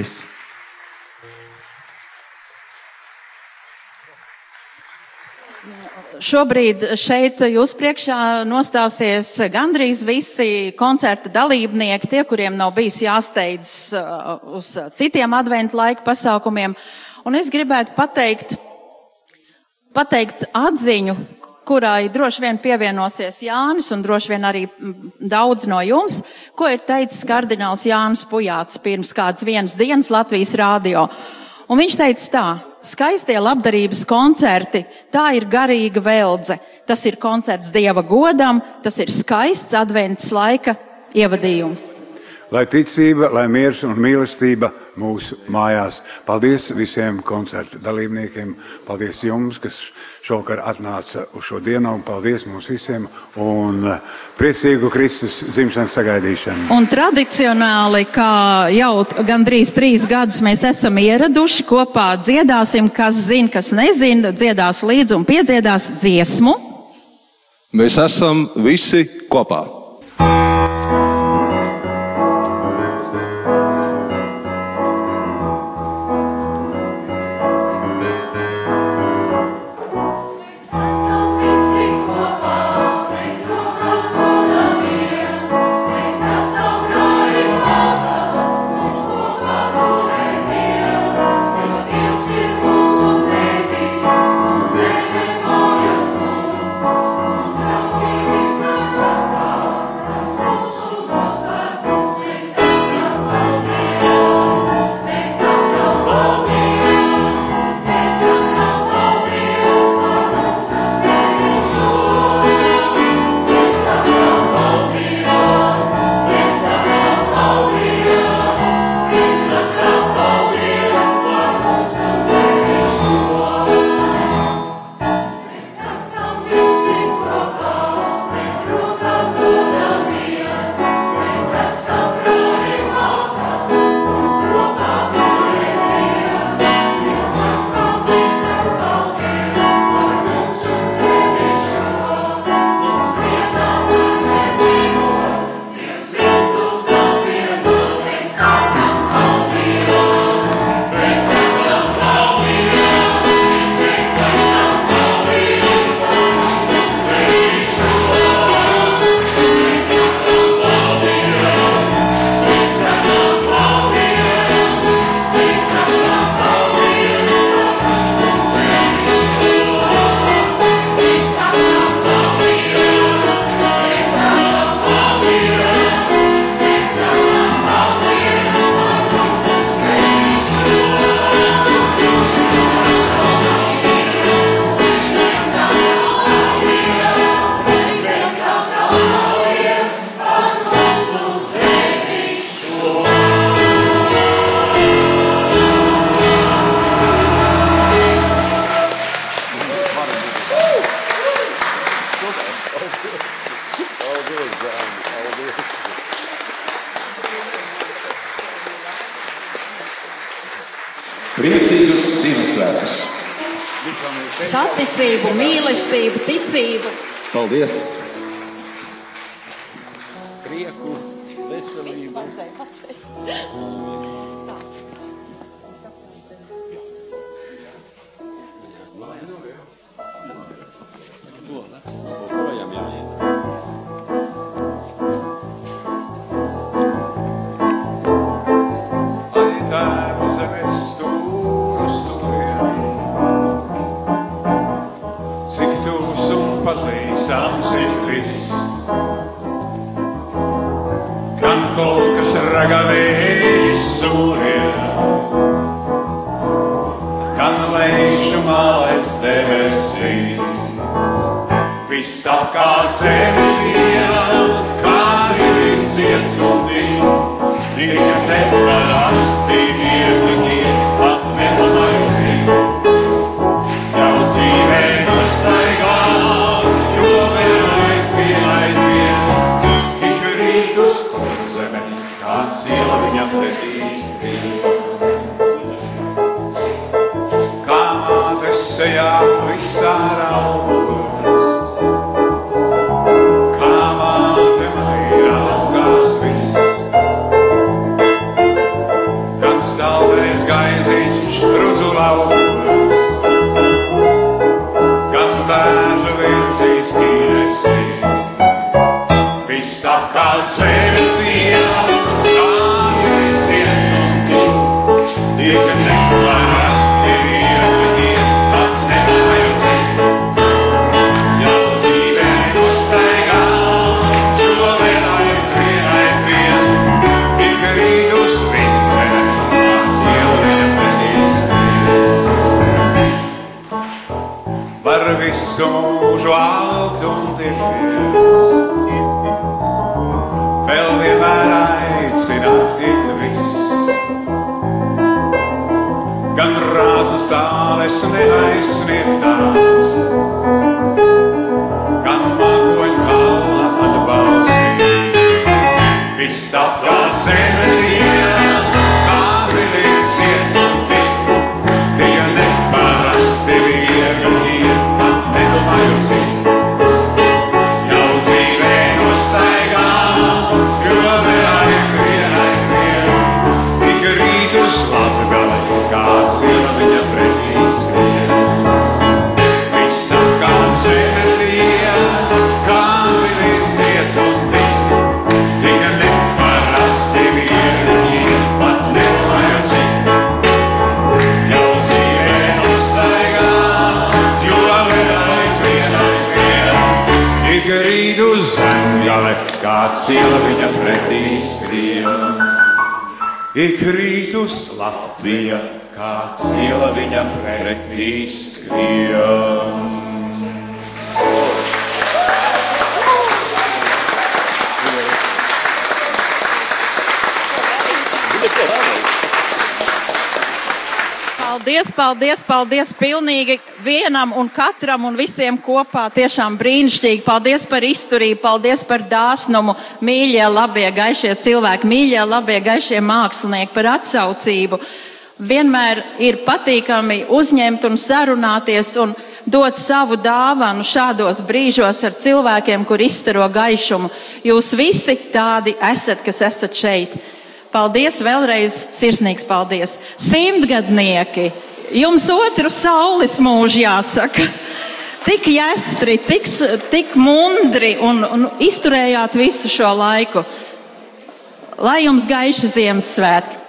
Paldies! Šobrīd šeit jūs priekšā nostāsies gandrīz visi koncerta dalībnieki, tie, kuriem nav bijis jāsteidz uh, uz citiem adventu laika pasākumiem. Un es gribētu pateikt, pateikt atziņu, kurai droši vien pievienosies Jānis un droši vien arī daudz no jums, ko ir teicis kardināls Jānis Pujāts pirms kādas vienas dienas Latvijas rādio. Un viņš teica tā, skaistie labdarības koncerti, tā ir garīga veldze. Tas ir koncerts Dieva godam, tas ir skaists advents laika ievadījums. Lai ticība, lai miers un mīlestība mūsu mājās. Paldies visiem koncerta dalībniekiem. Paldies jums, kas šovakar atnāca uz šo dienu. un Paldies mums visiem un eh, priecīgu Kristus dzimšanas sagaidīšanu. Un tradicionāli, kā jau gandrīz trīs gadus mēs esam ieraduši kopā dziedāsim, kas zina, kas nezina, dziedās līdzi un piedziedās dziesmu. Mēs esam visi kopā. Saticību, mīlestību, ticību. Paldies! Paldies, pilnīgi vienam un katram un visiem kopā. Tiešām brīnišķīgi. Paldies par izturību, paldies par dāsnumu. Mīļie, labie, gaišie cilvēki, mīļie, labie, gaišie mākslinieki par atsaucību. Vienmēr ir patīkami uzņemt un sarunāties un dot savu dāvanu šādos brīžos ar cilvēkiem, kur izstaro gaišumu. Jūs visi tādi esat, kas esat šeit. Paldies vēlreiz, sirsnīgs paldies. Simtgadnieki, jums otru saules mūžu jāsaka. Tik jāstri, tik, tik mundri un, un izturējāt visu šo laiku. Lai jums gaiši Ziemassvētki!